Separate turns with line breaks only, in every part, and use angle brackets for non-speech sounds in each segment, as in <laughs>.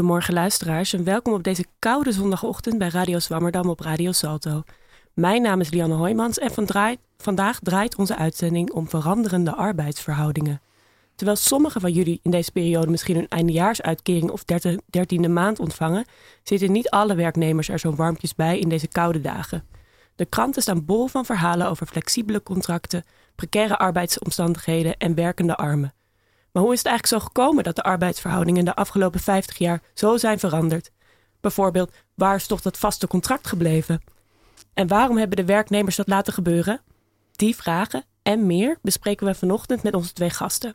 Goedemorgen luisteraars en welkom op deze koude zondagochtend bij Radio Zwammerdam op Radio Salto. Mijn naam is Lianne Hoijmans en vandaag draait onze uitzending om veranderende arbeidsverhoudingen. Terwijl sommigen van jullie in deze periode misschien een eindejaarsuitkering of dertiende maand ontvangen, zitten niet alle werknemers er zo warmpjes bij in deze koude dagen. De kranten staan bol van verhalen over flexibele contracten, precaire arbeidsomstandigheden en werkende armen. Maar hoe is het eigenlijk zo gekomen dat de arbeidsverhoudingen de afgelopen 50 jaar zo zijn veranderd? Bijvoorbeeld, waar is toch dat vaste contract gebleven? En waarom hebben de werknemers dat laten gebeuren? Die vragen en meer bespreken we vanochtend met onze twee gasten.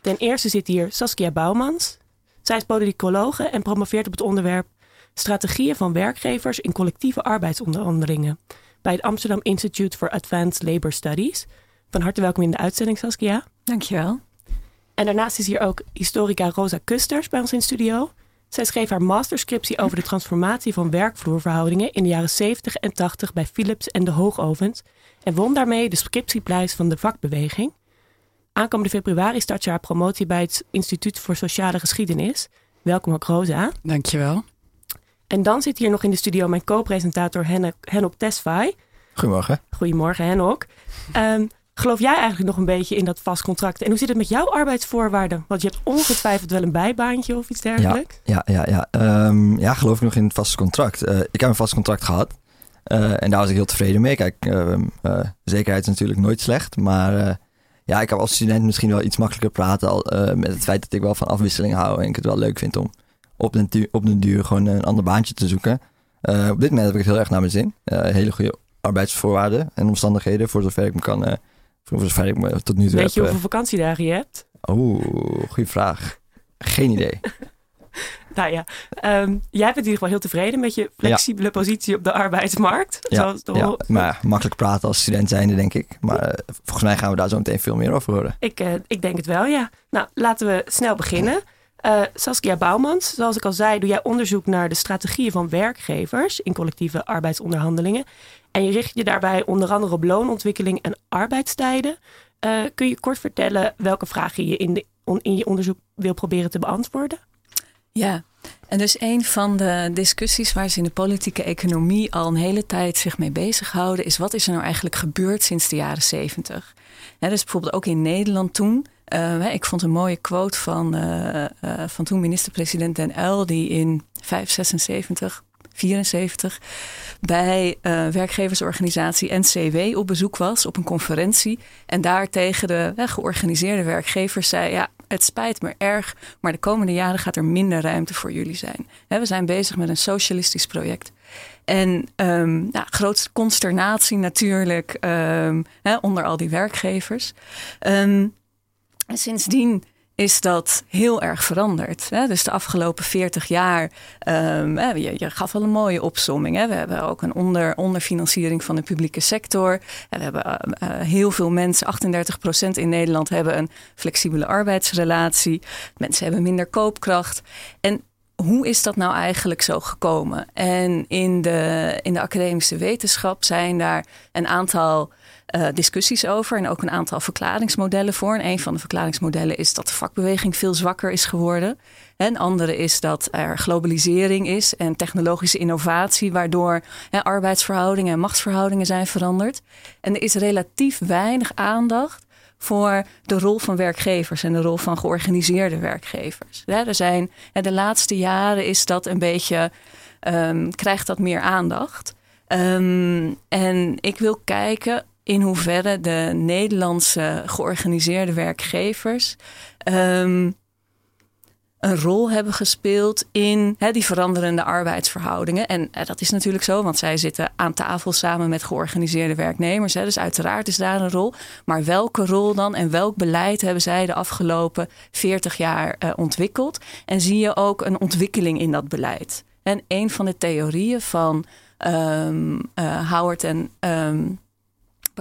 Ten eerste zit hier Saskia Bouwmans. Zij is politicologe en promoveert op het onderwerp Strategieën van werkgevers in collectieve arbeidsonderhandelingen bij het Amsterdam Institute for Advanced Labor Studies. Van harte welkom in de uitzending, Saskia.
Dankjewel.
En daarnaast is hier ook historica Rosa Kusters bij ons in studio. Zij schreef haar masterscriptie over de transformatie van werkvloerverhoudingen in de jaren 70 en 80 bij Philips en de Hoogovens en won daarmee de scriptieprijs van de vakbeweging. Aankomende februari start je haar promotie bij het Instituut voor Sociale Geschiedenis. Welkom ook Rosa.
Dankjewel.
En dan zit hier nog in de studio mijn co-presentator Henok Tesfaye.
Goedemorgen.
Goedemorgen Henok. Um, geloof jij eigenlijk nog een beetje in dat vast contract? En hoe zit het met jouw arbeidsvoorwaarden? Want je hebt ongetwijfeld wel een bijbaantje of iets dergelijks.
Ja, ja, ja. Ja, ja geloof ik nog in het vast contract. Uh, ik heb een vast contract gehad. Uh, en daar was ik heel tevreden mee. Kijk, uh, zekerheid is natuurlijk nooit slecht. Maar ja, ik heb als student misschien wel iets makkelijker praten al, met het feit dat ik wel van afwisseling hou. En ik het wel leuk vind om op den, duur, op den duur gewoon een ander baantje te zoeken. Op dit moment heb ik het heel erg naar mijn zin. Hele goede arbeidsvoorwaarden en omstandigheden voor zover ik me kan. Tot nu toe
Weet je hoeveel vakantiedagen je hebt?
Oh, goede vraag. Geen idee. <laughs>
nou ja, um, jij bent in ieder geval heel tevreden met je flexibele ja. positie op de arbeidsmarkt.
Ja, zoals de ja, maar makkelijk praten als student zijnde, denk ik. Maar volgens mij gaan we daar zo meteen veel meer over horen.
Ik, ik denk het wel, ja. Nou, laten we snel beginnen. Uh, Saskia Bouwmans, zoals ik al zei, doe jij onderzoek naar de strategieën van werkgevers in collectieve arbeidsonderhandelingen. En je richt je daarbij onder andere op loonontwikkeling en arbeidstijden. Uh, kun je kort vertellen welke vragen je in, de, in je onderzoek wil proberen te beantwoorden?
Ja, en dus een van de discussies waar ze in de politieke economie al een hele tijd zich mee bezighouden, is wat is er nou eigenlijk gebeurd sinds de jaren zeventig? dus bijvoorbeeld ook in Nederland toen uh, ik vond een mooie quote van, uh, van toen minister-president Den Uyl, die in 576, 74 bij werkgeversorganisatie NCW op bezoek was op een conferentie. En daar tegen de georganiseerde werkgevers zei: Ja, het spijt me erg, maar de komende jaren gaat er minder ruimte voor jullie zijn. we zijn bezig met een socialistisch project. En um, grootste consternatie natuurlijk um, onder al die werkgevers. En sindsdien is dat heel erg veranderd. Hè? Dus de afgelopen 40 jaar, um, je, je, gaf al een mooie opsomming. Hè? We hebben ook een onder, onderfinanciering van de publieke sector. We hebben uh, heel veel mensen, 38% in Nederland, hebben een flexibele arbeidsrelatie. Mensen hebben minder koopkracht. En hoe is dat nou eigenlijk zo gekomen? En in de, in de academische wetenschap zijn daar een aantal uh, discussies over en ook een aantal verklaringsmodellen voor. En een van de verklaringsmodellen is dat de vakbeweging veel zwakker is geworden. En andere is dat er globalisering is en technologische innovatie, waardoor arbeidsverhoudingen en machtsverhoudingen zijn veranderd. En er is relatief weinig aandacht voor de rol van werkgevers en de rol van georganiseerde werkgevers. Ja, er zijn, de laatste jaren is dat een beetje, um, krijgt dat meer aandacht. Um, en ik wil kijken in hoeverre de Nederlandse georganiseerde werkgevers um, een rol hebben gespeeld in die veranderende arbeidsverhoudingen. En uh, dat is natuurlijk zo, want zij zitten aan tafel samen met georganiseerde werknemers. Hè, dus uiteraard is daar een rol. Maar welke rol dan en welk beleid hebben zij de afgelopen 40 jaar uh, ontwikkeld? En zie je ook een ontwikkeling in dat beleid? En een van de theorieën van um, Howard en um,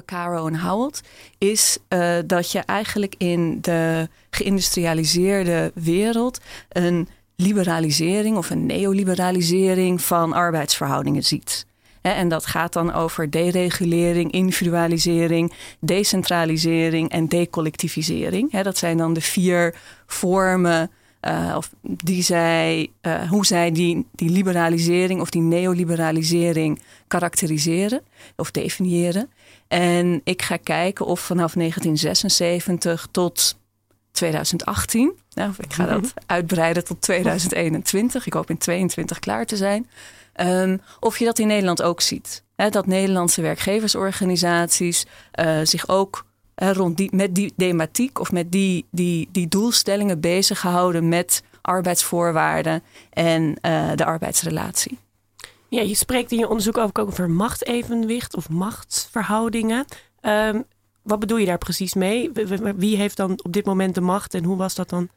Caro en Howard, is uh, dat je eigenlijk in de geïndustrialiseerde wereld een liberalisering of een neoliberalisering van arbeidsverhoudingen ziet. En dat gaat dan over deregulering, individualisering, decentralisering en decollectivisering. Dat zijn dan de vier vormen uh, of die zij, uh, hoe zij die, die liberalisering of die neoliberalisering karakteriseren of definiëren. En ik ga kijken of vanaf 1976 tot 2018, nou, ik ga dat mhm. uitbreiden tot 2021, ik hoop in 2022 klaar te zijn, um, of je dat in Nederland ook ziet. dat Nederlandse werkgeversorganisaties uh, zich ook rond die, met die thematiek of met die, die, die doelstellingen bezighouden met arbeidsvoorwaarden en uh, de arbeidsrelatie.
Ja, je spreekt in je onderzoek ook over machtevenwicht of machtsverhoudingen. Um, wat bedoel je daar precies mee? Wie heeft dan op dit moment de macht en hoe was dat dan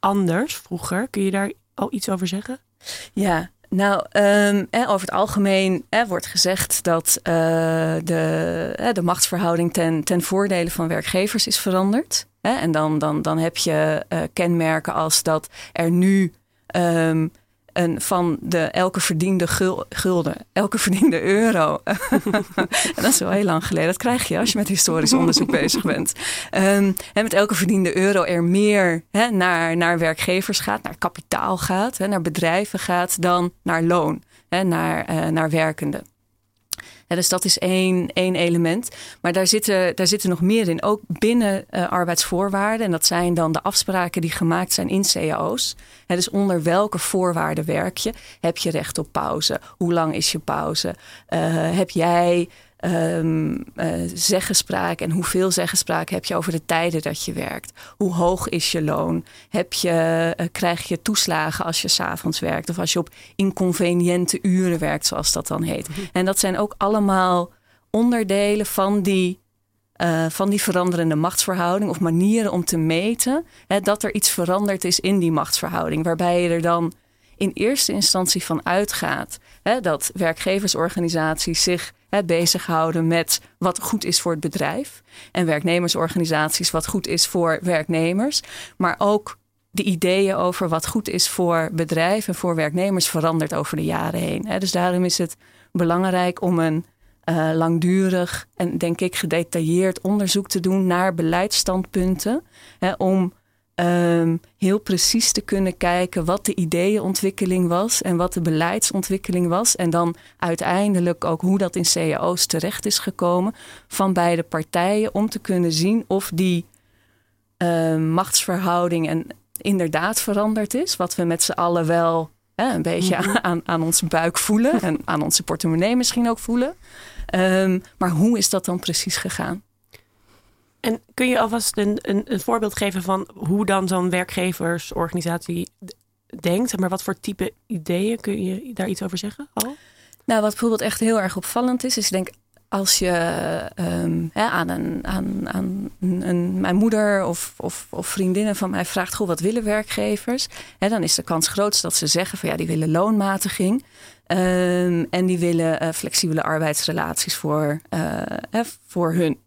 anders vroeger? Kun je daar al iets over zeggen?
Ja, nou, um, over het algemeen wordt gezegd dat uh, de, de machtsverhouding ten, ten voordele van werkgevers is veranderd. en dan, dan, dan heb je uh, kenmerken als dat er nu um, een, van de elke verdiende gulden, elke verdiende euro. <laughs> dat is wel heel lang geleden. Dat krijg je als je met historisch onderzoek <laughs> bezig bent. Um, en met elke verdiende euro er meer hè, naar, naar werkgevers gaat, naar kapitaal gaat, hè, naar bedrijven gaat, dan naar loon, hè, naar, uh, naar werkenden dus dat is één, één element. Maar daar zitten, daar zitten nog meer in. Ook binnen uh, arbeidsvoorwaarden. En dat zijn dan de afspraken die gemaakt zijn in cao's. dus onder welke voorwaarden werk je? Heb je recht op pauze? Hoe lang is je pauze? Uh, heb jij um, uh, zeggenspraak en hoeveel zeggenspraak heb je over de tijden dat je werkt? Hoe hoog is je loon? Heb je, uh, krijg je toeslagen als je s'avonds werkt of als je op inconveniënte uren werkt, zoals dat dan heet? Mhm. En dat zijn ook allemaal onderdelen van die, uh, van die veranderende machtsverhouding of manieren om te meten hè, dat er iets veranderd is in die machtsverhouding, waarbij je er dan in eerste instantie van uitgaat hè, dat werkgeversorganisaties zich hè, bezighouden met wat goed is voor het bedrijf. En werknemersorganisaties wat goed is voor werknemers. Maar ook de ideeën over wat goed is voor bedrijven en voor werknemers verandert over de jaren heen. Hè. Dus daarom is het belangrijk om een uh, langdurig en denk ik gedetailleerd onderzoek te doen naar beleidsstandpunten. Hè, om um, heel precies te kunnen kijken wat de ideeënontwikkeling was en wat de beleidsontwikkeling was. En dan uiteindelijk ook hoe dat in cao's terecht is gekomen van beide partijen. Om te kunnen zien of die um, machtsverhouding en inderdaad veranderd is. Wat we met z'n allen wel hè, een beetje mhm. <laughs> aan, aan onze buik voelen en aan onze portemonnee misschien ook voelen. Um, maar hoe is dat dan precies gegaan?
En kun je alvast een, een, een voorbeeld geven van hoe dan zo'n werkgeversorganisatie denkt? Maar wat voor type ideeën kun je daar iets over zeggen? Al?
Nou, wat bijvoorbeeld echt heel erg opvallend is, is denk als je hè, aan, een, aan, aan een, mijn moeder of, of, of, vriendinnen van mij vraagt: Goh, wat willen werkgevers? Hè, dan is de kans groot dat ze zeggen: van ja, die willen loonmatiging. Um, en die willen uh, flexibele arbeidsrelaties voor, uh, voor hun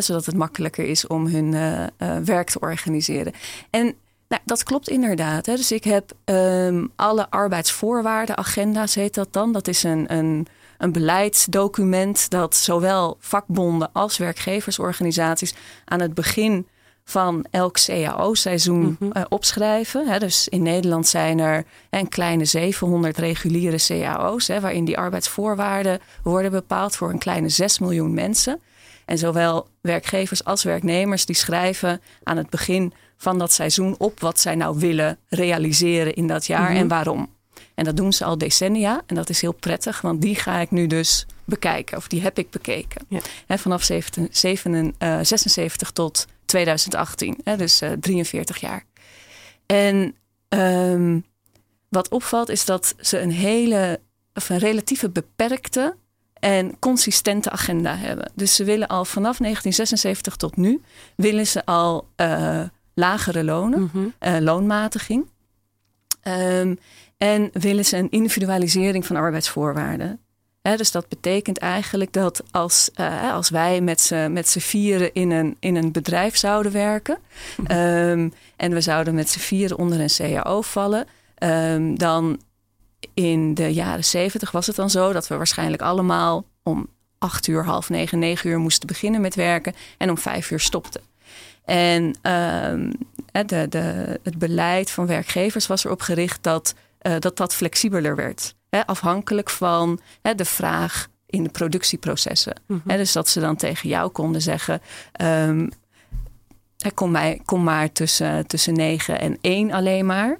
zodat het makkelijker is om hun uh, uh, werk te organiseren. En nou, dat klopt inderdaad. Hè. Dus ik heb um, alle arbeidsvoorwaarden, agenda's heet dat dan. Dat is een, een, een beleidsdocument dat zowel vakbonden als werkgeversorganisaties aan het begin van elk CAO-seizoen mm -hmm. uh, opschrijven. Hè. Dus in Nederland zijn er een kleine 700 reguliere CAO's, hè, waarin die arbeidsvoorwaarden worden bepaald voor een kleine 6 miljoen mensen. En zowel werkgevers als werknemers die schrijven aan het begin van dat seizoen op wat zij nou willen realiseren in dat jaar en mhm. waarom. En dat doen ze al decennia en dat is heel prettig, want die ga ik nu dus bekijken, of die heb ik bekeken. Ja. vanaf 76 tot 2018, dus 43 jaar. En um, wat opvalt is dat ze een hele, of een relatieve beperkte en consistente agenda hebben. Dus ze willen al vanaf 1976 tot nu willen ze al uh, lagere lonen, mm uh, loonmatiging. Um, en willen ze een individualisering van arbeidsvoorwaarden. He, dus dat betekent eigenlijk dat als, uh, als wij met z'n vieren in een, in een bedrijf zouden werken. um, en we zouden met z'n vieren onder een CAO vallen. Um, dan in de jaren zeventig was het dan zo dat we waarschijnlijk allemaal om acht uur, half negen, negen uur moesten beginnen met werken en om vijf uur stopten. En, um, de, de, het beleid van werkgevers was erop gericht dat dat, dat flexibeler werd. afhankelijk van de vraag in de productieprocessen. Mhm. dus dat ze dan tegen jou konden zeggen: um, kom, mij, kom maar tussen, tussen 9 en 1 alleen maar.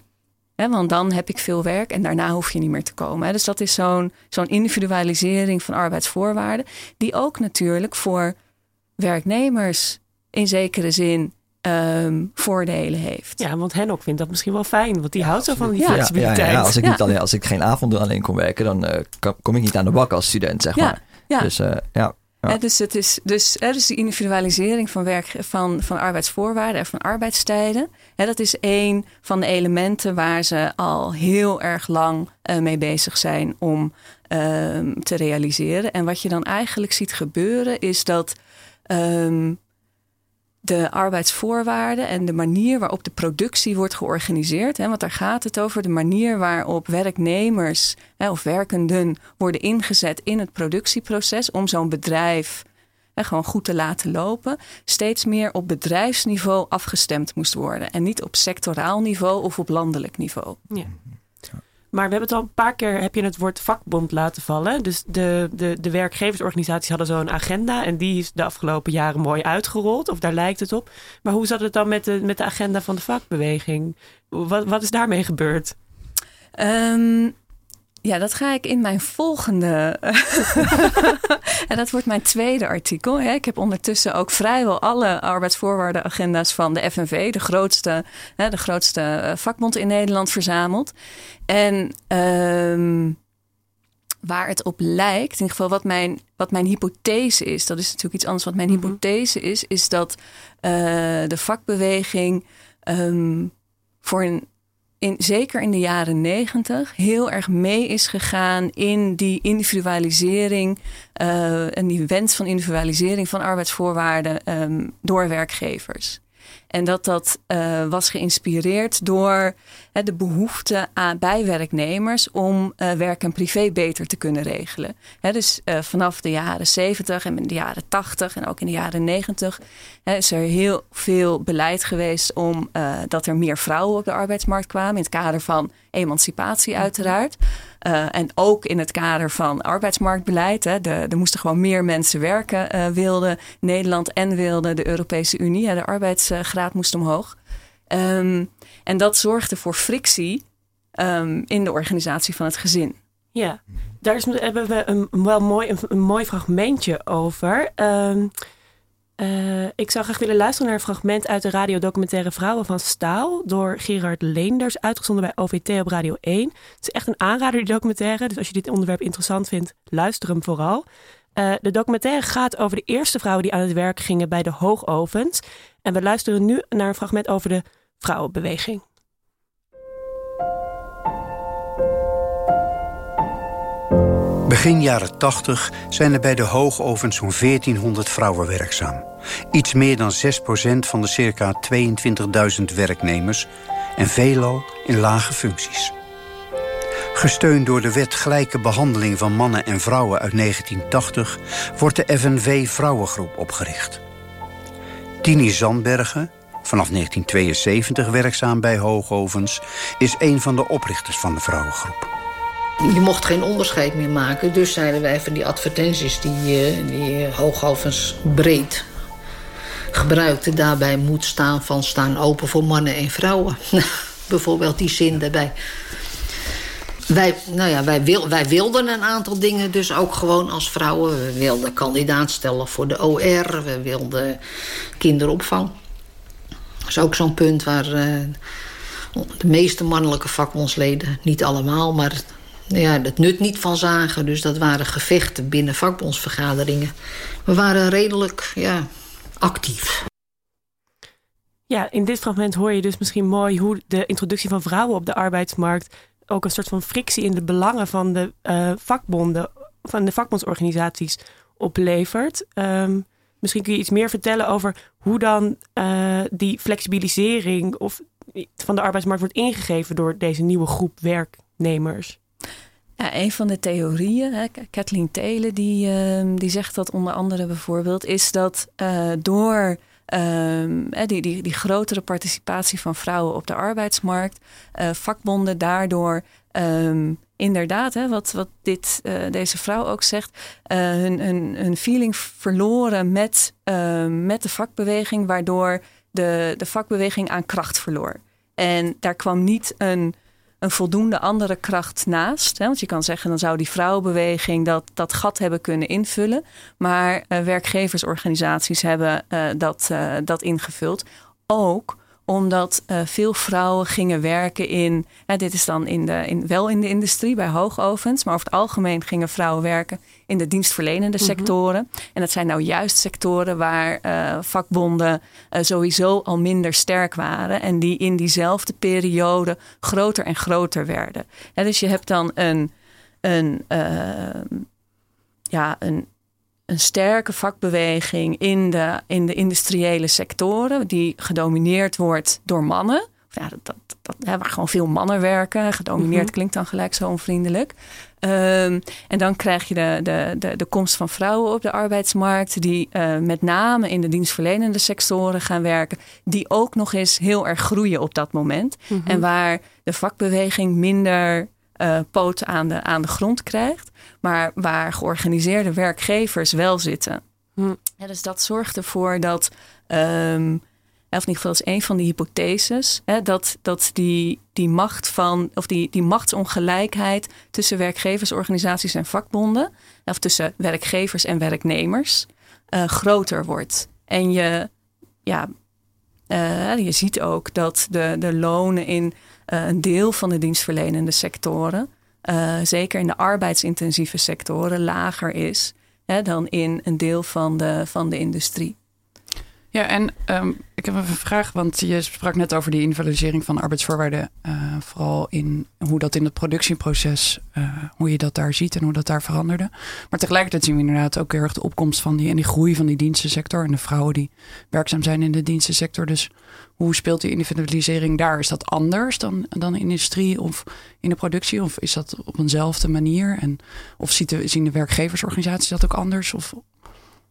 Want dan heb ik veel werk en daarna hoef je niet meer te komen. Dus dat is zo'n zo'n individualisering van arbeidsvoorwaarden, die ook natuurlijk voor werknemers in zekere zin Ehm, voordelen heeft.
Ja, want Henok vindt dat misschien wel fijn, want die houdt zo van die flexibiliteit.
Ja, ja, als, ik niet alleen, als ik geen avonden alleen kon werken, dan uh, kom ik niet aan de bak als student, zeg maar. Ja. Dus uh, ja.
Dus het is dus, is de individualisering van, werk, van, van arbeidsvoorwaarden en van arbeidstijden. dat is een van de elementen waar ze al heel erg lang uh, mee bezig zijn om ehm, te realiseren. En wat je dan eigenlijk ziet gebeuren is dat um, de arbeidsvoorwaarden en de manier waarop de productie wordt georganiseerd. Want daar gaat het over de manier waarop werknemers of werkenden worden ingezet in het productieproces om zo'n bedrijf gewoon goed te laten lopen. Steeds meer op bedrijfsniveau afgestemd moest worden en niet op sectoraal niveau of op landelijk niveau. Ja.
Maar we hebben het al een paar keer, heb je het woord vakbond laten vallen. Dus de, de, de werkgeversorganisaties hadden zo'n agenda en die is de afgelopen jaren mooi uitgerold. Of daar lijkt het op. Maar hoe zat het dan met de, met de agenda van de vakbeweging? Wat, wat is daarmee gebeurd?
Um, ja, dat ga ik in mijn volgende. <laughs> en dat wordt mijn tweede artikel. Ik heb ondertussen ook vrijwel alle arbeidsvoorwaardenagenda's van de FNV, de grootste, de grootste eh, vakbond in Nederland, verzameld. En ehm, waar het op lijkt, in ieder geval wat mijn, wat mijn hypothese is, dat is natuurlijk iets anders. Wat mijn mhm. hypothese is, is dat uh, de vakbeweging um, voor een zeker in de jaren negentig heel erg mee is gegaan in die individualisering uh, en die wens van individualisering van arbeidsvoorwaarden um, door werkgevers. En dat dat uh, was geïnspireerd door de behoefte aan, bij werknemers om uh, werk en privé beter te kunnen regelen. dus uh, vanaf de jaren 70 en in de jaren 80 en ook in de jaren 90 is er heel veel beleid geweest om dat er meer vrouwen op de arbeidsmarkt kwamen in het kader van emancipatie uiteraard. Uh, en ook in het kader van arbeidsmarktbeleid. Hè, de, er moesten gewoon meer mensen werken, uh, wilde Nederland en wilde de Europese Unie. Hè, de arbeidsgraad moest omhoog. Um, en dat zorgde voor frictie um, in de organisatie van het gezin.
Ja, daar is, hebben we een, wel mooi, een, een mooi fragmentje over. Um, uh, ik zou graag willen luisteren naar een fragment uit de radiodocumentaire Vrouwen van Staal door Gerard Leenders, uitgezonden bij OVT op Radio 1. Het is echt een aanrader, die documentaire. Dus als je dit onderwerp interessant vindt, luister hem vooral. Uh, de documentaire gaat over de eerste vrouwen die aan het werk gingen bij de hoogovens. En we luisteren nu naar een fragment over de vrouwenbeweging.
Begin jaren 80 zijn er bij de hoogovens zo'n 1400 vrouwen werkzaam. Iets meer dan 6% van de circa 22.000 werknemers en veelal in lage functies. Gesteund door de wet gelijke behandeling van mannen en vrouwen uit 1980 wordt de FNV Vrouwengroep opgericht. Tini Zandbergen, vanaf 1972 werkzaam bij Hoogovens, is een van de oprichters van de Vrouwengroep.
Je mocht geen onderscheid meer maken. Dus zeiden wij van die advertenties die, uh, die Hoogovens breed gebruikte. Daarbij moet staan van staan open voor mannen en vrouwen. <laughs> Bijvoorbeeld die zin daarbij. Wij, nou ja, wij, wil, wij wilden een aantal dingen dus ook gewoon als vrouwen. We wilden kandidaat stellen voor de OR. We wilden kinderopvang. Dat is ook zo'n punt waar uh, de meeste mannelijke vakbondsleden... niet allemaal, maar ja, het nut niet van zagen. Dus dat waren gevechten binnen vakbondsvergaderingen. We waren redelijk ja, actief.
Ja, in dit fragment hoor je dus misschien mooi hoe de introductie van vrouwen op de arbeidsmarkt ook een soort van frictie in de belangen van de uh, vakbonden, van de vakbondsorganisaties oplevert. Um, misschien kun je iets meer vertellen over hoe dan uh, die flexibilisering of van de arbeidsmarkt wordt ingegeven door deze nieuwe groep werknemers.
Een van de theorieën, hè, Kathleen Telen, die, uh, die zegt dat onder andere bijvoorbeeld, is dat uh, door die, die, die grotere participatie van vrouwen op de arbeidsmarkt. vakbonden daardoor inderdaad, hè, wat, wat dit, deze vrouw ook zegt, hun, hun, hun feeling verloren met, met de vakbeweging, waardoor de, de vakbeweging aan kracht verloor. En daar kwam niet een, een voldoende andere kracht naast. Hè? Want je kan zeggen, dan zou die vrouwenbeweging dat, dat gat hebben kunnen invullen. Maar uh, werkgeversorganisaties hebben uh, dat, uh, dat ingevuld. Ook omdat uh, veel vrouwen gingen werken in, dit is dan in de, in, wel in de industrie bij hoogovens, maar over het algemeen gingen vrouwen werken in de dienstverlenende mhm. sectoren. En dat zijn nou juist sectoren waar uh, vakbonden sowieso al minder sterk waren en die in diezelfde periode groter en groter werden. dus je hebt dan een, een, ja, een een sterke vakbeweging in de, in de industriële sectoren, die gedomineerd wordt door mannen. Ja, dat, dat, dat, waar gewoon veel mannen werken. Gedomineerd mhm. klinkt dan gelijk zo onvriendelijk. Um, en dan krijg je de, de, de, de komst van vrouwen op de arbeidsmarkt, die uh, met name in de dienstverlenende sectoren gaan werken, die ook nog eens heel erg groeien op dat moment. Mhm. En waar de vakbeweging minder uh, poot aan de, aan de grond krijgt, maar waar georganiseerde werkgevers wel zitten. Hm. Ja, dus dat zorgt ervoor dat, um, of in ieder geval is een van die hypotheses, hè, dat, dat die, die macht van, of die, die machtsongelijkheid tussen werkgeversorganisaties en vakbonden, of tussen werkgevers en werknemers, uh, groter wordt. En je, ja, uh, je ziet ook dat de, de lonen in een deel van de dienstverlenende sectoren, uh, zeker in de arbeidsintensieve sectoren, lager is hè, dan in een deel van de, van de industrie.
Ja, en um, ik heb een vraag, want je sprak net over die individualisering van arbeidsvoorwaarden. Uh, vooral in hoe dat in het productieproces, uh, hoe je dat daar ziet en hoe dat daar veranderde. Maar tegelijkertijd zien we inderdaad ook heel erg de opkomst van die en die groei van die dienstensector en de vrouwen die werkzaam zijn in de dienstensector. Dus hoe speelt die individualisering daar? Is dat anders dan, dan in de industrie of in de productie? Of is dat op eenzelfde manier? En, of zien de werkgeversorganisaties dat ook anders? Of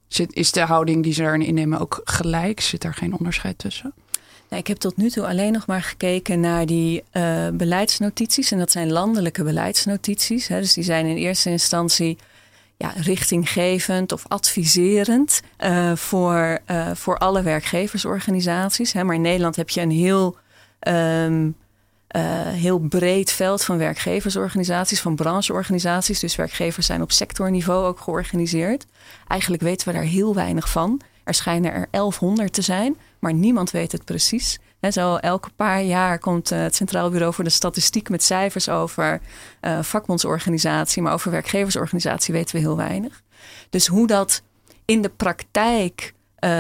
zit, is de houding die ze daarin innemen ook gelijk? Zit daar geen onderscheid tussen?
ik heb tot nu toe alleen nog maar gekeken naar die uh, beleidsnotities. En dat zijn landelijke beleidsnotities. Hè. Dus die zijn in eerste instantie ja, richtinggevend of adviserend uh, voor, uh, voor alle werkgeversorganisaties. Hè. Maar in Nederland heb je een heel, uh, heel breed veld van werkgeversorganisaties, van brancheorganisaties. Dus werkgevers zijn op sectorniveau ook georganiseerd. Eigenlijk weten we daar heel weinig van. Er schijnen er 1100 te zijn, maar niemand weet het precies. En zo elke paar jaar komt eh, het Centraal Bureau voor de Statistiek met cijfers over uh, vakbondsorganisatie, maar over werkgeversorganisatie weten we heel weinig. Dus hoe dat in de praktijk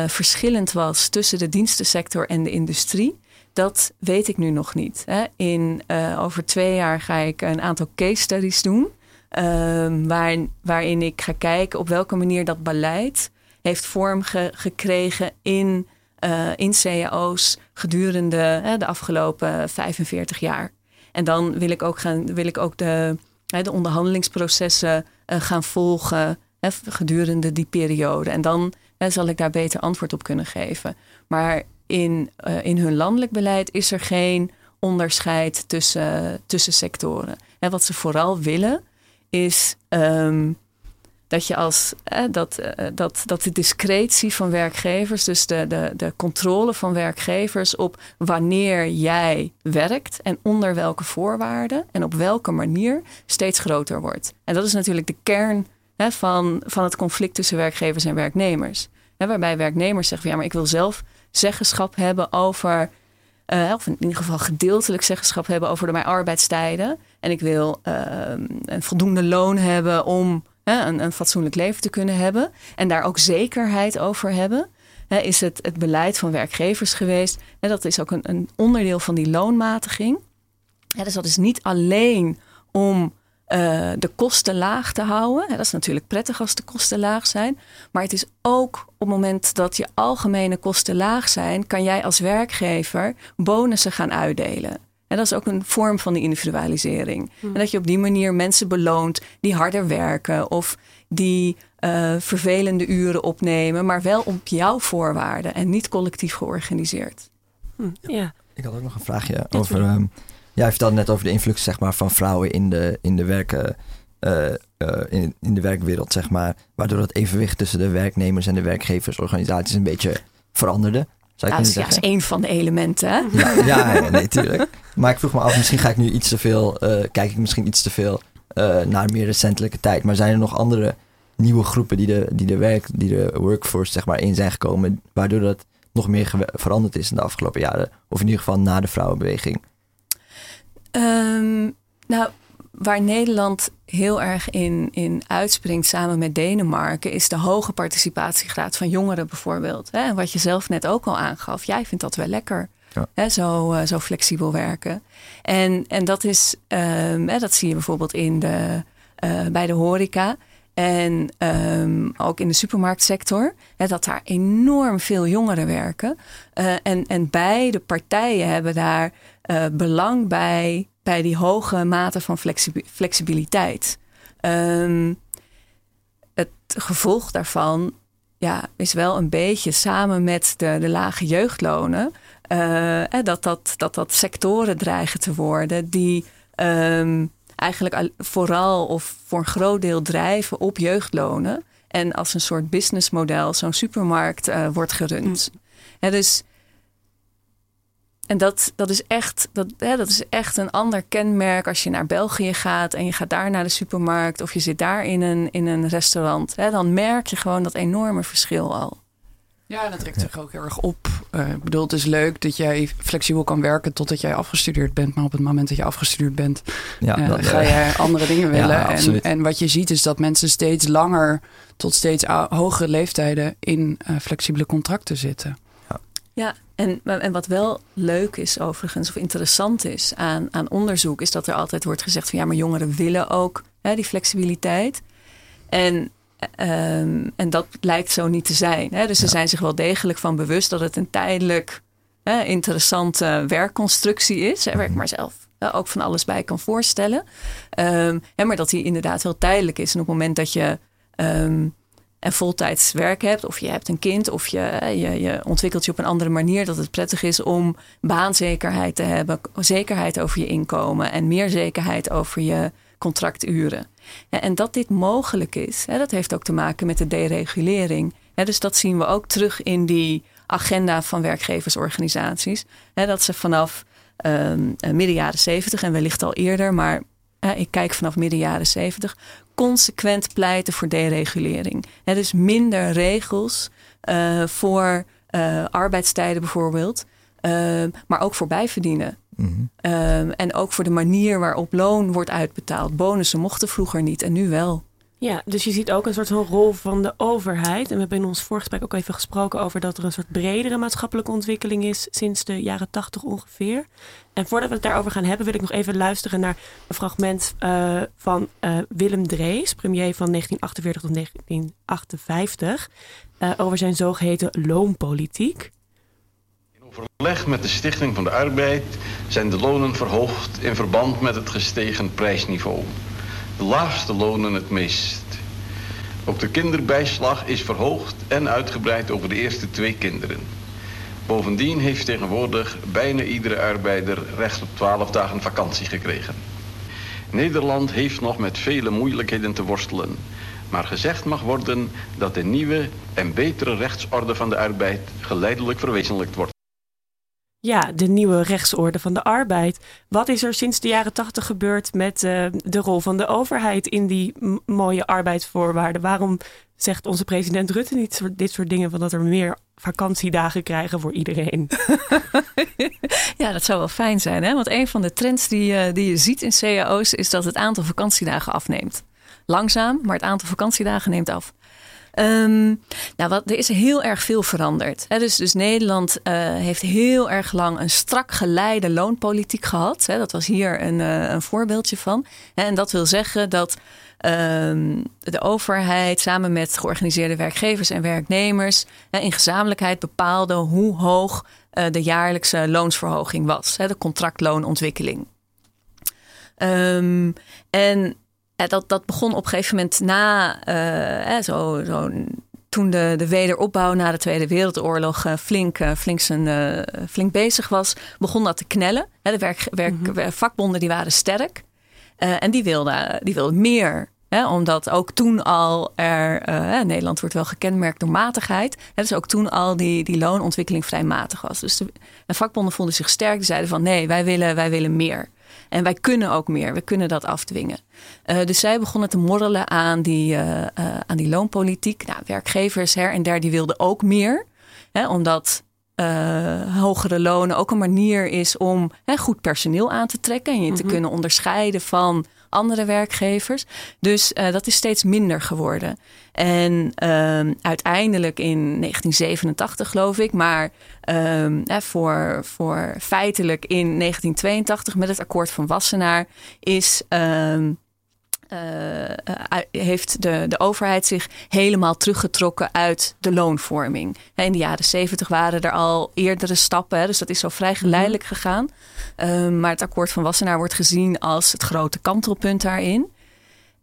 verschillend was tussen de dienstensector en de industrie, dat weet ik nu nog niet. Hè. In, over twee jaar ga ik een aantal case studies doen. Ehm, waar, waarin ik ga kijken op welke manier dat beleid heeft vorm ge, gekregen in uh, in cao's gedurende de afgelopen 45 jaar. En dan wil ik ook, gaan, wil ik ook de, de onderhandelingsprocessen eh, gaan volgen gedurende die periode. En dan zal ik daar beter antwoord op kunnen geven. Maar in, in hun landelijk beleid is er geen onderscheid tussen, tussen sectoren. En wat ze vooral willen is um, dat je als eh, dat, eh, dat, dat de discretie van werkgevers, dus de, de, de controle van werkgevers op wanneer jij werkt en onder welke voorwaarden en op welke manier steeds groter wordt. En dat is natuurlijk de kern hè, van, van het conflict tussen werkgevers en werknemers. Hè, waarbij werknemers zeggen: ja, maar ik wil zelf zeggenschap hebben over. Uh, of in ieder geval gedeeltelijk zeggenschap hebben over mijn arbeidstijden. En ik wil uh, een voldoende loon hebben om een, een fatsoenlijk leven te kunnen hebben en daar ook zekerheid over hebben. is het, het beleid van werkgevers geweest. En dat is ook een, een onderdeel van die loonmatiging. dus dat is niet alleen om uh, de kosten laag te houden. dat is natuurlijk prettig als de kosten laag zijn. Maar het is ook op het moment dat je algemene kosten laag zijn, kan jij als werkgever bonussen gaan uitdelen. En dat is ook een vorm van die individualisering. En dat je op die manier mensen beloont die harder werken of die uh, vervelende uren opnemen, maar wel op jouw voorwaarden en niet collectief georganiseerd.
Hm, ja.
Ik had ook nog een vraagje over. Um, ja, je vertelde net over de invloed zeg maar, van vrouwen in de, in de werken. Uh, uh, in, in de werkwereld, zeg maar. Waardoor het evenwicht tussen de werknemers en de werkgeversorganisaties een beetje veranderde.
Zou ja, dat is één van de elementen. Hè?
Ja, ja, ja nee, tuurlijk. Maar ik vroeg me af, misschien ga ik nu iets te veel, uh, kijk ik misschien iets te veel naar meer recentelijke tijd. Maar zijn er nog andere nieuwe groepen die de, die de, werk, die de workforce zeg maar, in zijn gekomen, waardoor dat nog meer veranderd is in de afgelopen jaren? Of in ieder geval na de vrouwenbeweging?
Um, nou, waar Nederland heel erg in, in uitspringt samen met Denemarken, is de hoge participatiegraad van jongeren bijvoorbeeld. Hè? Wat je zelf net ook al aangaf. Jij vindt dat wel lekker. Ja. Hè? Zo, uh, zo flexibel werken. En, en dat is, um, hè, dat zie je bijvoorbeeld in de, uh, bij de horeca. En um, ook in de supermarktsector, hè, dat daar enorm veel jongeren werken. Uh, en, en beide partijen hebben daar uh, belang bij, bij die hoge mate van flexibiliteit. Um, het gevolg daarvan ja, is wel een beetje samen met de, de lage jeugdlonen. Uh, dat, dat, dat dat sectoren dreigen te worden die um, eigenlijk vooral of voor een groot deel drijven op jeugdlonen. En als een soort businessmodel zo'n supermarkt uh, wordt gerund. Mm. dus, en dat, dat, is echt, dat, hè, dat is echt een ander kenmerk als je naar België gaat en je gaat daar naar de supermarkt of je zit daar in een, in een restaurant. Hè, dan merk je gewoon dat enorme verschil al.
Ja, dat trekt zich ook heel erg op. Uh, ik bedoel, het is leuk dat jij flexibel kan werken totdat jij afgestudeerd bent. Maar op het moment dat je afgestudeerd bent, ja, uh, ga jij andere dingen willen. Ja, en, en, wat je ziet is dat mensen steeds langer tot steeds hogere leeftijden in uh, flexibele contracten zitten.
Ja, en, en wat wel leuk is overigens, of interessant is aan, aan onderzoek, is dat er altijd wordt gezegd van ja, maar jongeren willen ook hè, die flexibiliteit. En Um, en dat lijkt zo niet te zijn. Hè? Dus ze zijn zich wel degelijk van bewust dat het een tijdelijk hè, interessante werkconstructie is. Hè? Werk mhm. maar zelf ook van alles bij kan voorstellen. Um, hè, maar dat die inderdaad heel tijdelijk is. En op het moment dat je um, een voltijds werk hebt, of je hebt een kind, of je, je, je, ontwikkelt je op een andere manier, dat het prettig is om baanzekerheid te hebben, zekerheid over je inkomen en meer zekerheid over je contracturen. En dat dit mogelijk is, dat heeft ook te maken met de deregulering. Dus dat zien we ook terug in die agenda van werkgeversorganisaties. Dat ze vanaf um, midden jaren zeventig en wellicht al eerder, maar ik kijk vanaf midden jaren zeventig, consequent pleiten voor deregulering. Dus minder regels uh, voor uh, arbeidstijden bijvoorbeeld, uh, maar ook voor bijverdienen. Mm en ook voor de manier waarop loon wordt uitbetaald. Bonussen mochten vroeger niet en nu wel.
Ja, dus je ziet ook een soort van rol van de overheid. En we hebben in ons voorgesprek ook even gesproken over dat er een soort bredere maatschappelijke ontwikkeling is sinds de jaren tachtig ongeveer. En voordat we het daarover gaan hebben, wil ik nog even luisteren naar een fragment uh, van uh, Willem Drees, premier van 1948 tot 1958, uh, over zijn zogeheten loonpolitiek
overleg met de Stichting van de Arbeid zijn de lonen verhoogd in verband met het gestegen prijsniveau. De laagste lonen het meest. Ook de kinderbijslag is verhoogd en uitgebreid over de eerste twee kinderen. Bovendien heeft tegenwoordig bijna iedere arbeider recht op 12 dagen vakantie gekregen. Nederland heeft nog met vele moeilijkheden te worstelen. Maar gezegd mag worden dat de nieuwe en betere rechtsorde van de arbeid geleidelijk verwezenlijkt wordt.
Ja, de nieuwe rechtsorde van de arbeid. Wat is er sinds de jaren tachtig gebeurd met uh, de rol van de overheid in die mooie arbeidsvoorwaarden? Waarom zegt onze president Rutte niet dit soort dingen van dat er meer vakantiedagen krijgen voor iedereen? <laughs>
ja, dat zou wel fijn zijn, hè? Want een van de trends die, uh, die je ziet in cao's is dat het aantal vakantiedagen afneemt. Langzaam, maar het aantal vakantiedagen neemt af. Ehm, nou, wat, er is heel erg veel veranderd. dus, dus Nederland uh, heeft heel erg lang een strak geleide loonpolitiek gehad. dat was hier een, uh, een voorbeeldje van. en dat wil zeggen dat um, de overheid samen met georganiseerde werkgevers en werknemers in gezamenlijkheid bepaalde hoe hoog uh, de jaarlijkse loonsverhoging was. de contractloonontwikkeling. Um, en dat, dat begon op een gegeven moment na uh, zo, zo, toen de, de wederopbouw na de Tweede Wereldoorlog uh, flink, uh, flink, zijn, flink bezig was, begon dat te knellen. de werk, werk, mhm. vakbonden die waren sterk en die wilden, die wilden meer. omdat ook toen al er, Nederland wordt wel gekenmerkt door matigheid. Hè, dus ook toen al die, die loonontwikkeling vrij matig was. Dus de, de vakbonden vonden zich sterk. Die zeiden van nee, wij willen, wij willen meer. En wij kunnen ook meer, we kunnen dat afdwingen. Uh, dus zij begonnen te morrelen aan die, uh, uh, aan die loonpolitiek. Nou, werkgevers her en der die wilden ook meer. Hè, omdat hogere lonen ook een manier is om hè, goed personeel aan te trekken. En je te mhm. kunnen onderscheiden van andere werkgevers. Dus uh, dat is steeds minder geworden. En uh, uiteindelijk in 1987 geloof ik, maar uh, voor, voor feitelijk in 1982 met het akkoord van Wassenaar is ehm, heeft de, de overheid zich helemaal teruggetrokken uit de loonvorming. In de jaren zeventig waren er al eerdere stappen, dus dat is zo vrij geleidelijk mhm. gegaan. Um, maar het akkoord van Wassenaar wordt gezien als het grote kantelpunt daarin.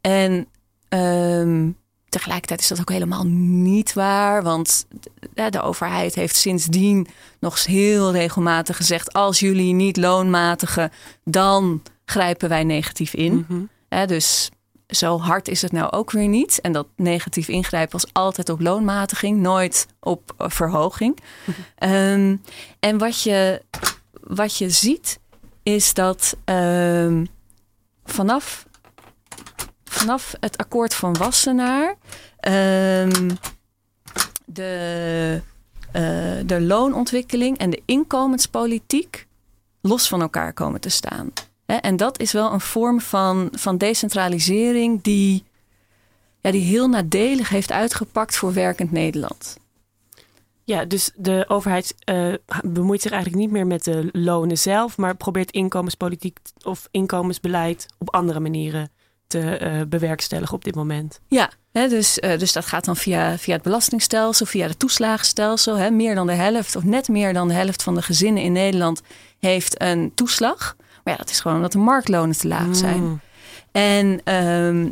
En um, tegelijkertijd is dat ook helemaal niet waar, want de, de overheid heeft sindsdien nog heel regelmatig gezegd: als jullie niet loonmatigen, dan grijpen wij negatief in. Mm dus zo hard is het nou ook weer niet. En dat negatief ingrijpen was altijd op loonmatiging, nooit op eh, verhoging. <laughs> Ehm, en wat je, wat je ziet, is dat um, vanaf, vanaf het akkoord van Wassenaar um, de, uh, de loonontwikkeling en de inkomenspolitiek los van elkaar komen te staan. En dat is wel een vorm van, van decentralisering die, ja, die heel nadelig heeft uitgepakt voor werkend Nederland.
Ja, dus de overheid uh, bemoeit zich eigenlijk niet meer met de lonen zelf, maar probeert inkomenspolitiek of inkomensbeleid op andere manieren te uh, bewerkstelligen op dit moment.
Ja, hè, dus, uh, dus dat gaat dan via, via het belastingstelsel, via het toeslagenstelsel. Hè. Meer dan de helft, of net meer dan de helft van de gezinnen in Nederland heeft een toeslag. Maar ja, dat is gewoon omdat de marktlonen te laag zijn. Mm. En, ehm,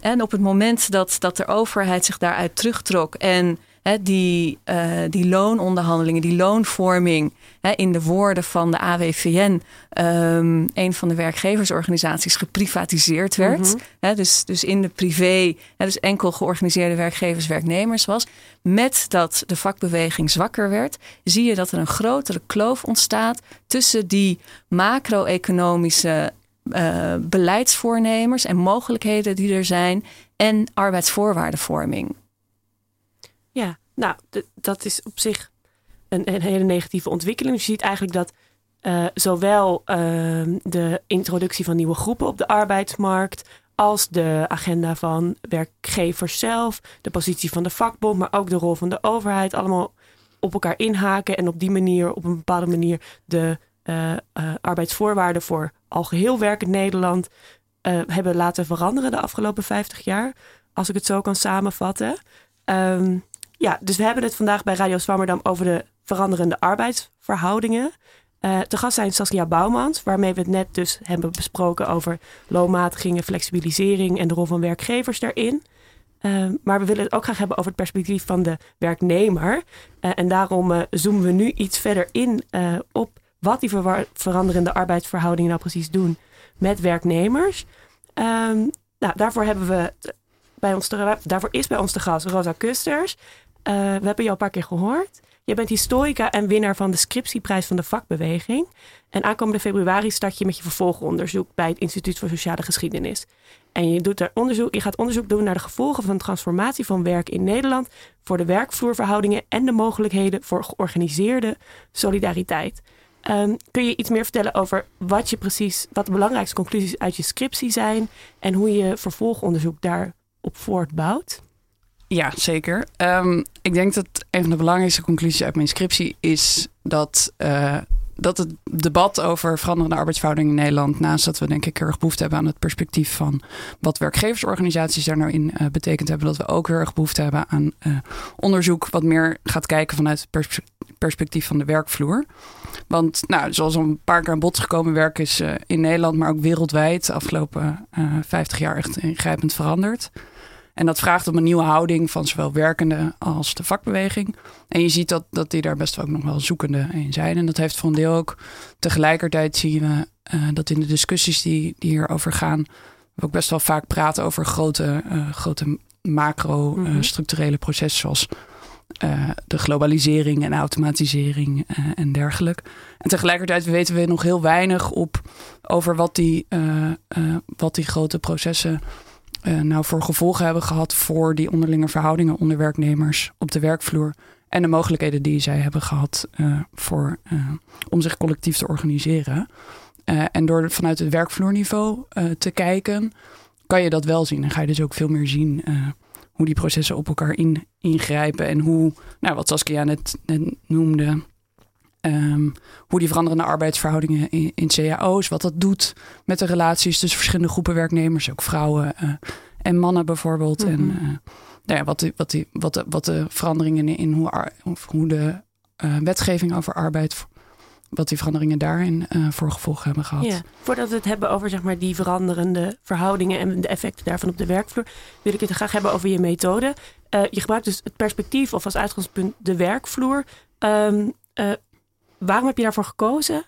en op het moment dat, dat de overheid zich daaruit terugtrok en die, uh, die loononderhandelingen, die loonvorming, in de woorden van de AWVN, um, een van de werkgeversorganisaties, geprivatiseerd werd. Mhm. dus, dus in de privé, dus enkel georganiseerde werkgevers, werknemers was. Met dat de vakbeweging zwakker werd, zie je dat er een grotere kloof ontstaat tussen die macro-economische uh, beleidsvoornemers en mogelijkheden die er zijn en arbeidsvoorwaardenvorming.
Ja, nou, dat is op zich een, een, hele negatieve ontwikkeling. Je ziet eigenlijk dat uh, zowel uh, de introductie van nieuwe groepen op de arbeidsmarkt, als de agenda van werkgevers zelf, de positie van de vakbond, maar ook de rol van de overheid, allemaal op elkaar inhaken en op die manier, op een bepaalde manier, de uh, arbeidsvoorwaarden voor algeheel werkend Nederland hebben laten veranderen de afgelopen 50 jaar, als ik het zo kan samenvatten. Um, ja, dus we hebben het vandaag bij Radio Zwammerdam over de veranderende arbeidsverhoudingen. Uh, te gast zijn Saskia Bouwmans, waarmee we het net dus hebben besproken over loonmatigingen, flexibilisering en de rol van werkgevers daarin. Uh, maar we willen het ook graag hebben over het perspectief van de werknemer. Uh, en daarom zoomen we nu iets verder in op wat die veranderende arbeidsverhoudingen nou precies doen met werknemers. Ehm, nou, daarvoor hebben we bij ons te, daarvoor is bij ons de gast Rosa Kusters. Uh, we hebben jou een paar keer gehoord. Je bent historica en winnaar van de scriptieprijs van de vakbeweging. En aankomende februari start je met je vervolgonderzoek bij het Instituut voor Sociale Geschiedenis. En je, doet daar onderzoek, je gaat onderzoek doen naar de gevolgen van transformatie van werk in Nederland voor de werkvloerverhoudingen en de mogelijkheden voor georganiseerde solidariteit. Um, kun je iets meer vertellen over wat je precies, wat de belangrijkste conclusies uit je scriptie zijn en hoe je vervolgonderzoek daarop voortbouwt?
Ja, zeker. Ehm, ik denk dat een van de belangrijkste conclusies uit mijn scriptie is dat, uh, dat het debat over veranderende arbeidsverhoudingen in Nederland, naast dat we denk ik heel erg behoefte hebben aan het perspectief van wat werkgeversorganisaties daar nou in uh, betekend hebben, dat we ook heel erg behoefte hebben aan uh, onderzoek wat meer gaat kijken vanuit het perspectief van de werkvloer. Want nou, zoals al een paar keer aan bod gekomen, werk is in Nederland, maar ook wereldwijd de afgelopen 50 jaar echt ingrijpend veranderd. En dat vraagt om een nieuwe houding van zowel werkenden als de vakbeweging. En je ziet dat, dat die daar best wel ook nog wel zoekende in zijn. En dat heeft voor een deel ook tegelijkertijd zien we uh, dat in de discussies die, die hierover gaan, we ook best wel vaak praten over grote, uh, grote macro-structurele uh, processen zoals de globalisering en automatisering en dergelijke. En tegelijkertijd weten we nog heel weinig op over wat die, wat die grote processen uh, nou voor gevolgen hebben gehad voor die onderlinge verhoudingen onder werknemers op de werkvloer. En de mogelijkheden die zij hebben gehad uh, voor, uh, om zich collectief te organiseren. en door vanuit het werkvloerniveau te kijken, kan je dat wel zien. En ga je dus ook veel meer zien hoe die processen op elkaar in, ingrijpen. En hoe, nou, wat Saskia net noemde, Um, hoe die veranderende arbeidsverhoudingen in, in, cao's, wat dat doet met de relaties tussen verschillende groepen werknemers, ook vrouwen uh, en mannen bijvoorbeeld. En uh, nou ja, wat, die, wat, die, wat, de, wat de veranderingen in hoe, hoe de uh, wetgeving over arbeid, wat die veranderingen daarin voor gevolgen hebben gehad. Ja,
voordat we het hebben over zeg maar, die veranderende verhoudingen en de effecten daarvan op de werkvloer, wil ik het graag hebben over je methode. je gebruikt dus het perspectief of als uitgangspunt de werkvloer. Um, waarom heb je daarvoor gekozen?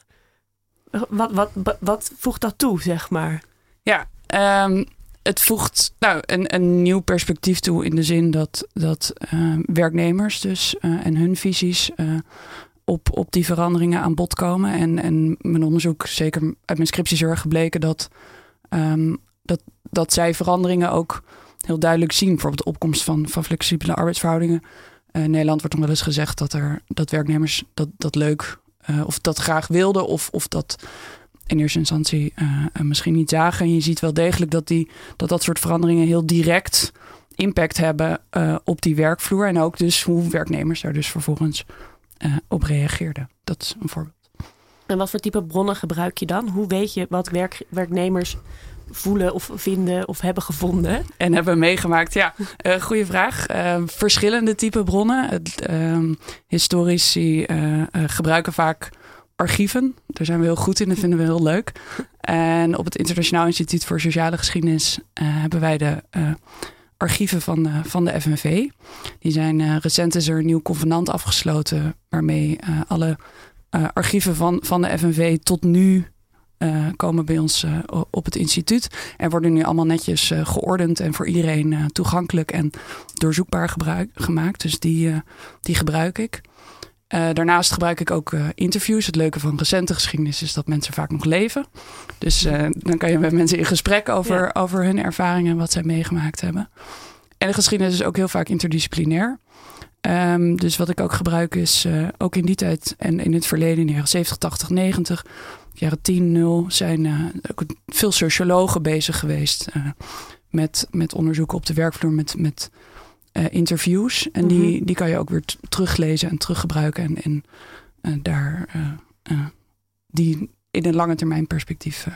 Wat, wat, wat, voegt dat toe, zeg maar?
Ja, um, het voegt nou, een, een nieuw perspectief toe in de zin dat, dat uh, werknemers dus uh, en hun visies uh, op, op die veranderingen aan bod komen. En, en mijn onderzoek, zeker uit mijn scriptie, is er gebleken dat, um, dat, dat zij veranderingen ook heel duidelijk zien. Bijvoorbeeld de opkomst van, van flexibele arbeidsverhoudingen. in Nederland wordt nog wel eens gezegd dat, er, dat werknemers dat, dat leuk uh, of dat graag wilden of, of dat in eerste instantie uh, misschien niet zagen. En je ziet wel degelijk dat, die, dat dat soort veranderingen heel direct impact hebben op die werkvloer. En ook dus hoe werknemers daar dus vervolgens op reageerden. Dat is een voorbeeld.
En wat voor type bronnen gebruik je dan? Hoe weet je wat werk, werknemers voelen of vinden of hebben gevonden?
En hebben meegemaakt, ja. Uh, goeie vraag. Uh, verschillende type bronnen. Uh, historici eh, gebruiken vaak archieven. Daar zijn we heel goed in, dat vinden we heel leuk. En op het Internationaal Instituut voor Sociale Geschiedenis hebben wij de archieven van, van de FNV. Die zijn recent is er een nieuw convenant afgesloten waarmee alle archieven van, van de FNV tot nu uh, komen bij ons uh, op het instituut. En worden nu allemaal netjes uh, geordend en voor iedereen toegankelijk en doorzoekbaar gebruik, gemaakt. Dus die, die gebruik ik. daarnaast gebruik ik ook interviews. Het leuke van recente geschiedenis is dat mensen vaak nog leven. Dus dan kan je met mensen in gesprek over, ja. over hun ervaringen en wat zij meegemaakt hebben. En de geschiedenis is ook heel vaak interdisciplinair. Um, dus wat ik ook gebruik is, ook in die tijd en in het verleden, in de jaren 70, 80, 90 jaren 10, 0 zijn uh, ook veel sociologen bezig geweest uh, met, met onderzoeken op de werkvloer, met, met uh, interviews. En die, mm -hmm. die kan je ook weer teruglezen en teruggebruiken en, en daar die in een lange termijn perspectief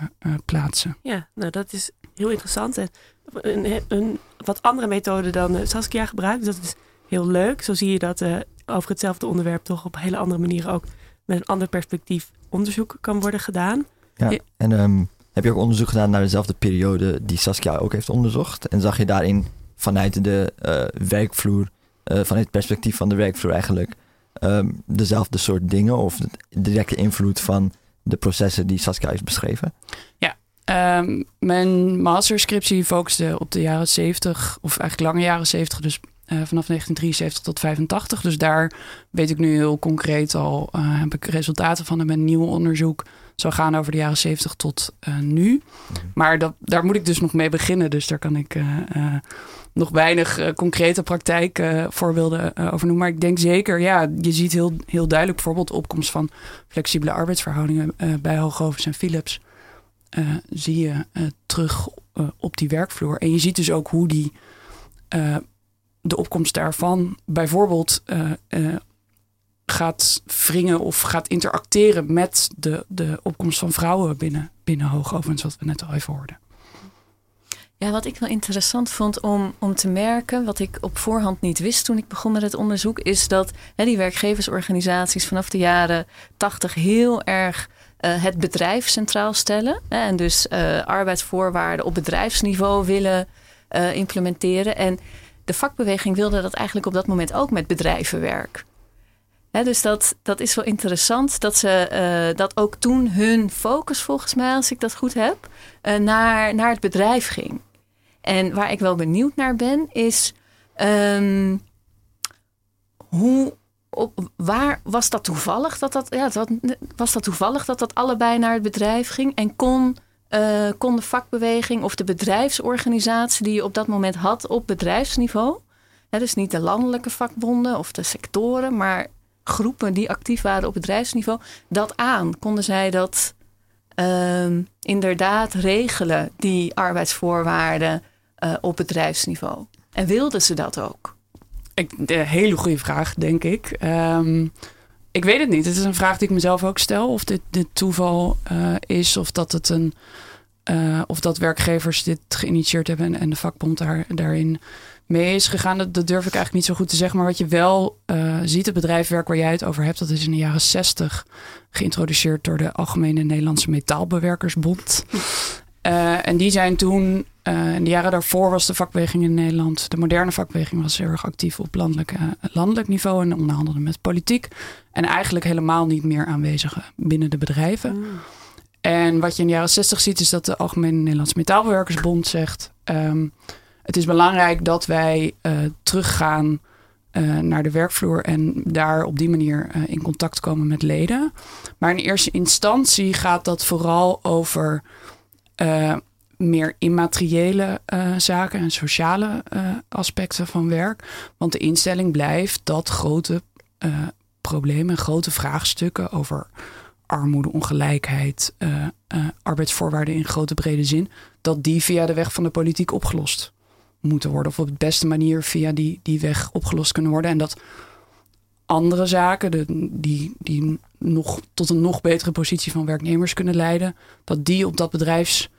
plaatsen.
Ja, nou dat is heel interessant. En een, een wat andere methode dan Saskia gebruikt. Dat is heel leuk. Zo zie je dat over hetzelfde onderwerp toch op hele andere manieren ook met een ander perspectief onderzoek kan worden gedaan.
Ja, en um, heb je ook onderzoek gedaan naar dezelfde periode die Saskia ook heeft onderzocht? En zag je daarin vanuit de uh, werkvloer, uh, vanuit het perspectief van de werkvloer eigenlijk, um, dezelfde soort dingen of de directe invloed van de processen die Saskia heeft beschreven?
Ja, um, mijn masterscriptie focuste op de jaren 70, of eigenlijk lange jaren 70, dus uh, vanaf 1973 tot 85. Dus daar weet ik nu heel concreet al, uh, heb ik resultaten van en mijn nieuw onderzoek zou gaan over de jaren 70 tot uh, nu. Mhm. Maar dat, daar moet ik dus nog mee beginnen. Dus daar kan ik nog weinig concrete praktijkvoorbeelden over noemen. Maar ik denk zeker, ja, je ziet heel, heel duidelijk bijvoorbeeld de opkomst van flexibele arbeidsverhoudingen bij Hooghovens en Philips. zie je terug op die werkvloer. En je ziet dus ook hoe die de opkomst daarvan bijvoorbeeld gaat wringen of gaat interacteren met de, de opkomst van vrouwen binnen, binnen hoogovens, wat we net al even hoorden.
Ja, wat ik wel interessant vond om, om te merken, wat ik op voorhand niet wist toen ik begon met het onderzoek, is dat hè, die werkgeversorganisaties vanaf de jaren tachtig heel erg uh, het bedrijf centraal stellen. Hè, en dus uh, arbeidsvoorwaarden op bedrijfsniveau willen implementeren. En de vakbeweging wilde dat eigenlijk op dat moment ook met bedrijvenwerk. Hè, dus dat, dat is wel interessant dat ze dat ook toen hun focus, volgens mij, als ik dat goed heb, naar, naar het bedrijf ging. En waar ik wel benieuwd naar ben, is um, hoe. Op, waar was dat toevallig dat dat, ja, dat, was dat toevallig dat dat allebei naar het bedrijf ging? En kon, uh, kon de vakbeweging of de bedrijfsorganisatie die je op dat moment had op bedrijfsniveau, hè, dus niet de landelijke vakbonden of de sectoren, maar groepen die actief waren op bedrijfsniveau, dat aan? Konden zij dat uh, inderdaad regelen, die arbeidsvoorwaarden? uh, op bedrijfsniveau? En wilden ze dat ook?
Ik, een hele goede vraag, denk ik. Um, ik weet het niet. Het is een vraag die ik mezelf ook stel. Of dit, dit toeval uh, is, of dat het een. Uh, of dat werkgevers dit geïnitieerd hebben en, en de vakbond daar, daarin mee is gegaan. Dat, dat, durf ik eigenlijk niet zo goed te zeggen. Maar wat je wel uh, ziet, het bedrijfwerk waar jij het over hebt, dat is in de jaren 60 geïntroduceerd door de Algemene Nederlandse Metaalbewerkersbond. Uh, <laughs> en die zijn toen uh, in de jaren daarvoor was de vakbeweging in Nederland, de moderne vakbeweging, was heel erg actief op landelijk, uh, landelijk niveau en onderhandelde met politiek. En eigenlijk helemaal niet meer aanwezig binnen de bedrijven. Mm. En wat je in de jaren 60 ziet, is dat de Algemene Nederlandse Metaalbewerkersbond zegt: um, Het is belangrijk dat wij uh, teruggaan naar de werkvloer en daar op die manier in contact komen met leden. Maar in eerste instantie gaat dat vooral over meer immateriële uh, zaken en sociale uh, aspecten van werk. Want de instelling blijft dat grote uh, problemen, grote vraagstukken over armoede, ongelijkheid, arbeidsvoorwaarden in grote brede zin, dat die via de weg van de politiek opgelost moeten worden. Of op de beste manier via die, die weg opgelost kunnen worden. En dat andere zaken, die, die nog tot een nog betere positie van werknemers kunnen leiden, dat die op dat bedrijfs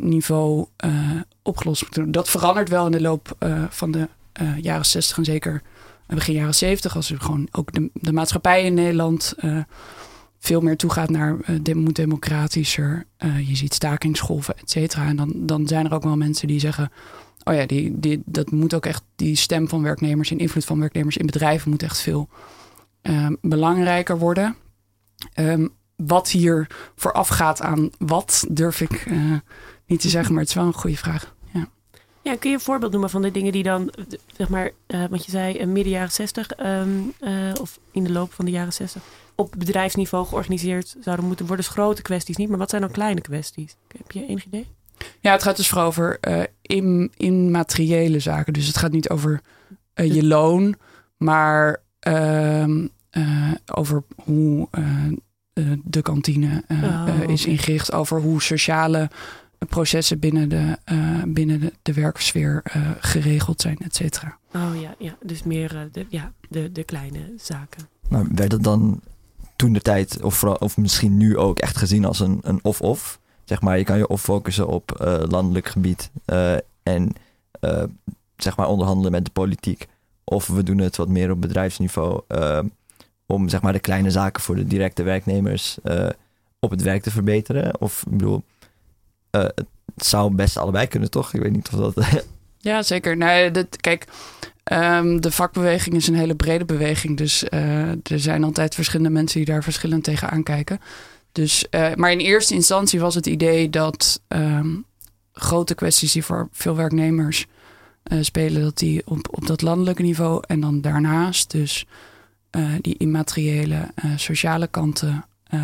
niveau uh, opgelost moet worden. Dat verandert wel in de loop uh, van de jaren 60 en zeker begin jaren 70. Als er gewoon ook de, de maatschappij in Nederland veel meer toegaat naar democratischer. je ziet stakingsgolven, et cetera. En dan, dan zijn er ook wel mensen die zeggen. Oh ja, die, die, dat moet ook echt die stem van werknemers en invloed van werknemers in bedrijven moet echt veel belangrijker worden. Um, wat hier voorafgaat aan wat, durf ik uh, niet te zeggen, maar het is wel een goede vraag. Ja.
Ja, kun je een voorbeeld noemen van de dingen die dan, zeg maar, uh, wat je zei, uh, midden jaren 60 um, of in de loop van de jaren 60 op bedrijfsniveau georganiseerd zouden moeten worden? Dus grote kwesties niet, maar wat zijn dan kleine kwesties? Heb je enig idee?
Ja, het gaat dus vooral over in, immateriële zaken. Dus het gaat niet over je loon, maar ehm, over hoe de kantine uh, oh, uh, is ingericht over hoe sociale processen binnen de, binnen de, de werksfeer geregeld zijn, et cetera.
Oh ja, ja. dus meer de, ja, de, de kleine zaken.
Maar werd het dan toen de tijd, of, vooral, of misschien nu ook echt gezien als een, een of-of? Zeg maar, je kan je of focussen op landelijk gebied en zeg maar onderhandelen met de politiek. Of we doen het wat meer op bedrijfsniveau om zeg maar de kleine zaken voor de directe werknemers uh, op het werk te verbeteren? Of ik bedoel, uh, het zou best allebei kunnen, toch? Ik weet niet of dat. <laughs>
ja, zeker. Nee, dat, kijk, um, de vakbeweging is een hele brede beweging. Dus uh, er zijn altijd verschillende mensen die daar verschillend tegen aankijken. Dus, maar in eerste instantie was het idee dat um, grote kwesties die voor veel werknemers spelen, dat die op, op dat landelijke niveau en dan daarnaast, dus die immateriële uh, sociale kanten, uh,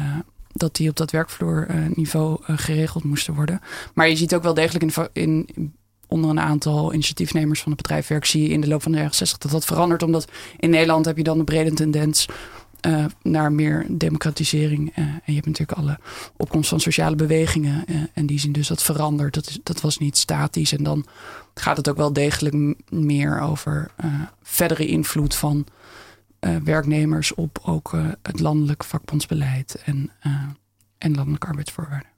dat die op dat werkvloerniveau geregeld moesten worden. Maar je ziet ook wel degelijk in, in, onder een aantal initiatiefnemers van het bedrijf werk, zie je in de loop van de jaren 60 dat dat verandert. Omdat in Nederland heb je dan een brede tendens naar meer democratisering. En je hebt natuurlijk alle opkomst van sociale bewegingen. En die zien dus dat verandert. Dat, is, dat was niet statisch. En dan gaat het ook wel degelijk meer over verdere invloed van werknemers op ook het landelijk vakbondsbeleid en, en landelijke arbeidsvoorwaarden.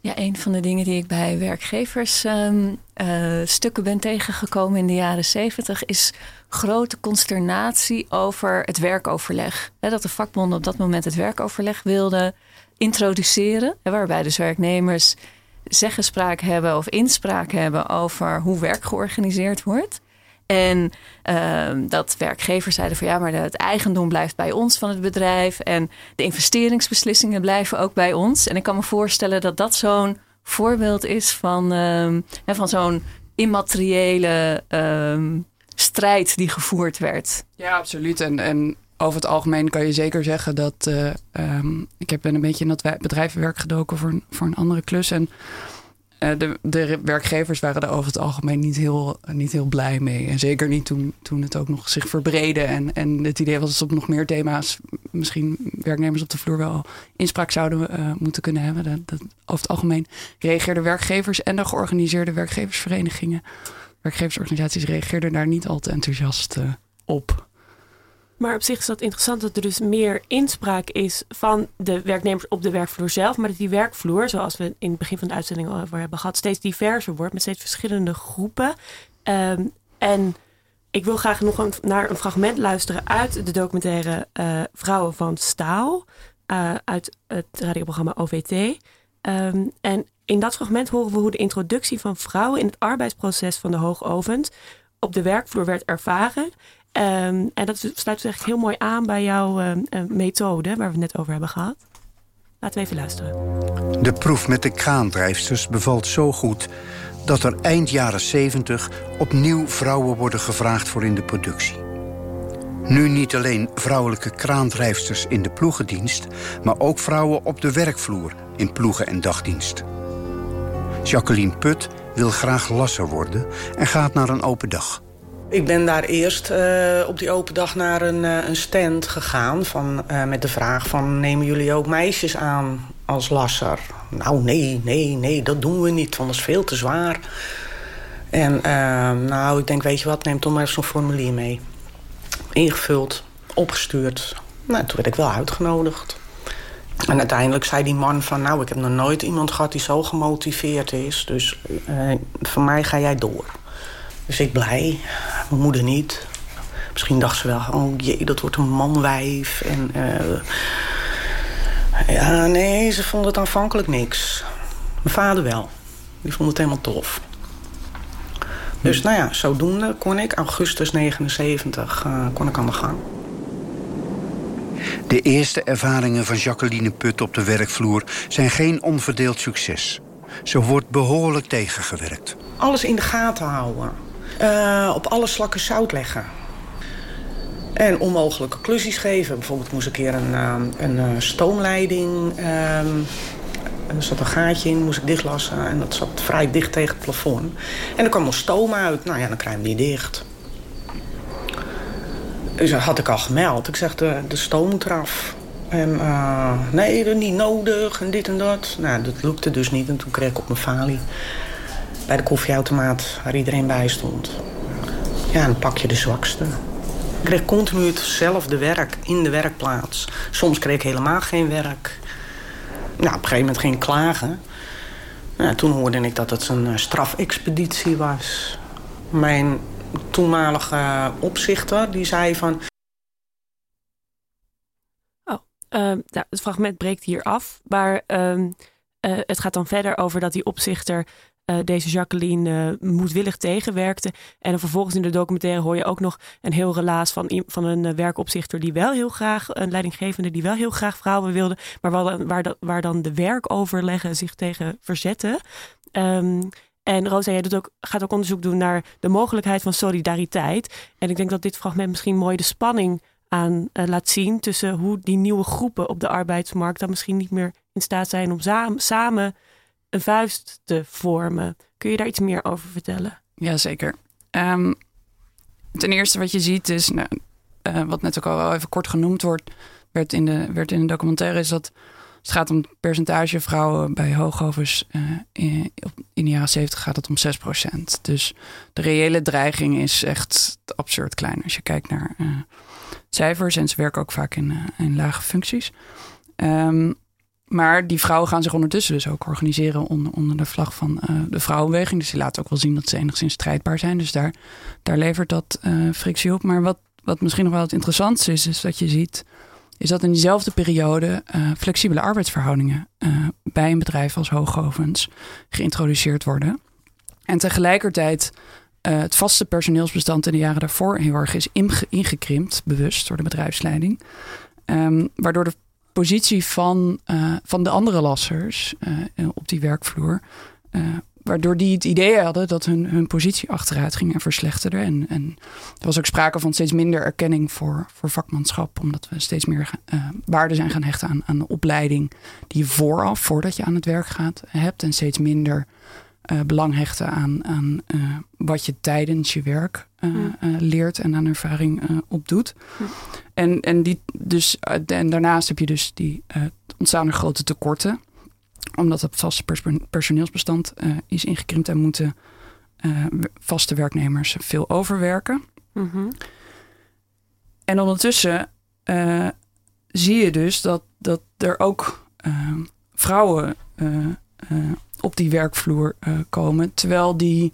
Ja, een van de dingen die ik bij werkgevers um, uh, stukken ben tegengekomen in de jaren zeventig is grote consternatie over het werkoverleg. dat de vakbonden op dat moment het werkoverleg wilden introduceren, waarbij dus werknemers zeggenspraak hebben of inspraak hebben over hoe werk georganiseerd wordt. En uh, dat werkgevers zeiden van ja, maar het eigendom blijft bij ons van het bedrijf. En de investeringsbeslissingen blijven ook bij ons. En ik kan me voorstellen dat dat zo'n voorbeeld is van, uh, van zo'n immateriële uh, strijd die gevoerd werd.
Ja, absoluut. En, en over het algemeen kan je zeker zeggen dat. Uh, ik ben een beetje in dat bedrijvenwerk gedoken voor, voor een andere klus. En eh, de, de, werkgevers waren er over het algemeen niet heel, niet heel blij mee. En zeker niet toen, toen het ook nog zich verbreedde. En, en het idee was dat op nog meer thema's misschien werknemers op de vloer wel inspraak zouden uh, moeten kunnen hebben. Dat, dat, over het algemeen reageerden werkgevers en de georganiseerde werkgeversverenigingen, werkgeversorganisaties reageerden daar niet al te enthousiast uh, op.
Maar op zich is dat interessant dat er dus meer inspraak is van de werknemers op de werkvloer zelf. Maar dat die werkvloer, zoals we in het begin van de uitzending al hebben gehad, steeds diverser wordt met steeds verschillende groepen. Um, en ik wil graag nog een, naar een fragment luisteren uit de documentaire uh, Vrouwen van Staal. Uh, uit het radioprogramma OVT. Ehm, en in dat fragment horen we hoe de introductie van vrouwen in het arbeidsproces van de hoogovens op de werkvloer werd ervaren. Um, en dat sluit dus eigenlijk heel mooi aan bij jouw uh, methode waar we het net over hebben gehad. Laten we even luisteren.
De proef met de kraandrijfsters bevalt zo goed dat er eind jaren 70 opnieuw vrouwen worden gevraagd voor in de productie. Nu niet alleen vrouwelijke kraandrijfsters in de ploegendienst, maar ook vrouwen op de werkvloer in ploegen- en dagdienst. Jacqueline Put wil graag lasser worden en gaat naar een open dag.
Ik ben daar eerst uh, op die open dag naar een, uh, een stand gegaan... Van, uh, met de vraag van nemen jullie ook meisjes aan als lasser? Nou, nee, nee, nee, dat doen we niet, want dat is veel te zwaar. En nou, ik denk, weet je wat, neem toch maar zo'n formulier mee. Ingevuld, opgestuurd. Nou, toen werd ik wel uitgenodigd. En uiteindelijk zei die man van... nou, ik heb nog nooit iemand gehad die zo gemotiveerd is... dus voor mij ga jij door. Dus ik blij. Mijn moeder niet. Misschien dacht ze wel, oh jee, dat wordt een manwijf. En, uh, ja, nee, ze vond het aanvankelijk niks. Mijn vader wel. Die vond het helemaal tof. Dus nou ja, zodoende kon ik, augustus 79, uh, kon ik aan de gang.
De eerste ervaringen van Jacqueline Put op de werkvloer zijn geen onverdeeld succes. Ze wordt behoorlijk tegengewerkt.
Alles in de gaten houden. Uh, op alle slakken zout leggen. En onmogelijke klusjes geven. Bijvoorbeeld moest ik een keer een, uh, een uh, stoomleiding... Um, er zat een gaatje in, moest ik dichtlassen. En dat zat vrij dicht tegen het plafond. En er kwam nog stoom uit. Nou ja, dan krijg je hem niet dicht. Dus dat had ik al gemeld. Ik zeg, de, de stoom moet eraf. En nee, dat is niet nodig en dit en dat. Nou, dat lukte dus niet. En toen kreeg ik op mijn falie bij de koffieautomaat waar iedereen bij stond. Ja, dan pak je de zwakste. Ik kreeg continu hetzelfde werk in de werkplaats. Soms kreeg ik helemaal geen werk. Nou, op een gegeven moment ik klagen. Nou, toen hoorde ik dat het een eh, strafexpeditie was. Mijn toenmalige opzichter die zei van...
Oh, uh, het fragment breekt hier af. Maar uh, uh, het gaat dan verder over dat die opzichter uh, deze Jacqueline uh, moedwillig tegenwerkte. En vervolgens in de documentaire hoor je ook nog een heel relaas van, van een uh, werkopzichter die wel heel graag, een leidinggevende die wel heel graag vrouwen wilde, maar waar, waar, dan de werkoverleggen zich tegen verzetten. Um, en Rosa, jij doet ook, gaat ook onderzoek doen naar de mogelijkheid van solidariteit. En ik denk dat dit fragment misschien mooi de spanning aan laat zien tussen hoe die nieuwe groepen op de arbeidsmarkt dan misschien niet meer in staat zijn om samen een vuist te vormen. Kun je daar iets meer over vertellen?
Jazeker. Um, ten eerste wat je ziet is... Nou, uh, wat net ook al even kort genoemd wordt, werd in de, werd in de documentaire, is dat het gaat om het percentage vrouwen bij hoogovens. Uh, in, in de jaren 70 gaat het om 6%. Dus de reële dreiging is echt absurd klein als je kijkt naar uh, cijfers. En ze werken ook vaak in, in lage functies. Um, maar die vrouwen gaan zich ondertussen dus ook organiseren onder, onder de vlag van uh, de vrouwenbeweging. Dus die laten ook wel zien dat ze enigszins strijdbaar zijn. Dus daar, daar levert dat uh, frictie op. Maar wat, wat misschien nog wel het interessantste is, is dat je ziet... is dat in diezelfde periode uh, flexibele arbeidsverhoudingen... bij een bedrijf als Hoogovens geïntroduceerd worden. En tegelijkertijd het vaste personeelsbestand in de jaren daarvoor heel erg is ingekrimpt, bewust door de bedrijfsleiding. Um, waardoor de positie van, uh, van de andere lassers uh, op die werkvloer. Uh, waardoor die het idee hadden dat hun, hun positie achteruit ging en verslechterde. En, en er was ook sprake van steeds minder erkenning voor, voor vakmanschap. Omdat we steeds meer waarde zijn gaan hechten aan, aan de opleiding die je vooraf, voordat je aan het werk gaat, hebt. En steeds minder uh, belang hechten aan, aan uh, wat je tijdens je werk uh, leert en aan ervaring opdoet. Ja. En, en, die, dus, en daarnaast heb je dus die ontstaan er grote tekorten, omdat het vaste pers personeelsbestand is ingekrimpt en moeten vaste werknemers veel overwerken. Mm -hmm. En ondertussen zie je dus dat, dat er ook vrouwen op die werkvloer uh, komen. Terwijl die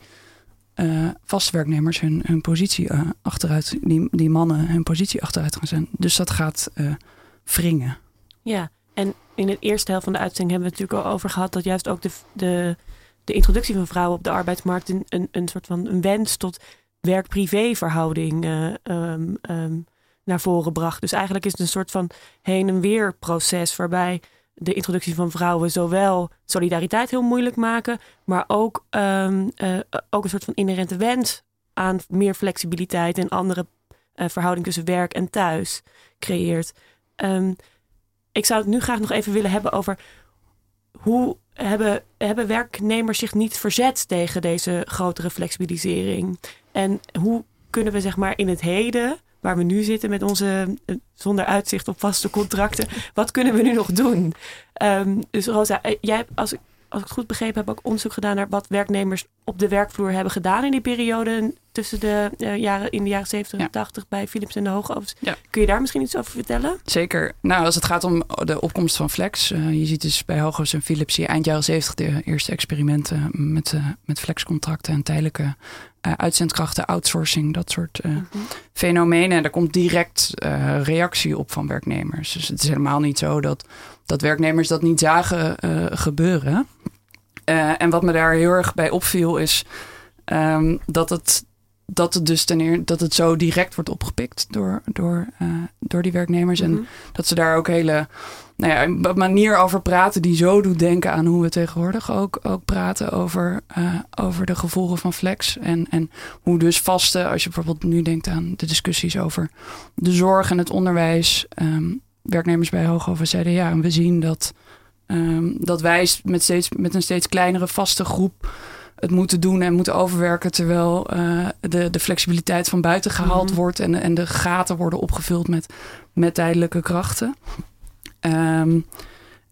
uh, vaste werknemers hun, hun positie uh, achteruit, die, die mannen hun positie achteruit gaan zijn. Dus dat gaat wringen.
Ja, en in de eerste helft van de uitzending hebben we het natuurlijk al over gehad dat juist ook de, de, de introductie van vrouwen op de arbeidsmarkt een, een, een soort van een wens tot werk-privé verhouding um, um, naar voren bracht. Dus eigenlijk is het een soort van heen en weer proces waarbij de introductie van vrouwen zowel solidariteit heel moeilijk maken, maar ook, um, uh, ook een soort van inherente wens aan meer flexibiliteit en andere uh, verhouding tussen werk en thuis creëert. Um, ik zou het nu graag nog even willen hebben over hoe hebben, hebben werknemers zich niet verzet tegen deze grotere flexibilisering? En hoe kunnen we zeg maar in het heden waar we nu zitten met onze eh, zonder uitzicht op vaste contracten. Wat kunnen we nu nog doen? Um, dus Rosa, eh, jij hebt, als ik, als ik het goed begrepen heb, ook onderzoek gedaan naar wat werknemers op de werkvloer hebben gedaan in die periode tussen de uh, jaren in de jaren 70 en 80 bij Philips en de Hoogovens. Ja. Kun je daar misschien iets over vertellen?
Zeker. Nou, als het gaat om de opkomst van Flex, uh, je ziet dus bij Hoogovens en Philips hier eind jaren 70 de eerste experimenten met, uh, met flexcontracten en tijdelijke uitzendkrachten, outsourcing, dat soort mm -hmm. fenomenen. En daar komt direct reactie op van werknemers. Dus het is helemaal niet zo dat, dat werknemers dat niet zagen gebeuren. en wat me daar heel erg bij opviel is um, dat het dat het dus ten eerste dat het zo direct wordt opgepikt door, door, uh, door die werknemers. En mhm. dat ze daar ook hele nou ja, een manier over praten die zo doet denken aan hoe we tegenwoordig ook, ook praten over, uh, over de gevolgen van flex. En, en hoe dus vaste, als je bijvoorbeeld nu denkt aan de discussies over de zorg en het onderwijs. Um, werknemers bij Hoogover zeiden ja, en we zien dat, um, dat wij met, steeds, met een steeds kleinere vaste groep het moeten doen en moeten overwerken. Terwijl uh, de, de flexibiliteit van buiten gehaald mhm. wordt en, en de gaten worden opgevuld met, met tijdelijke krachten. Um,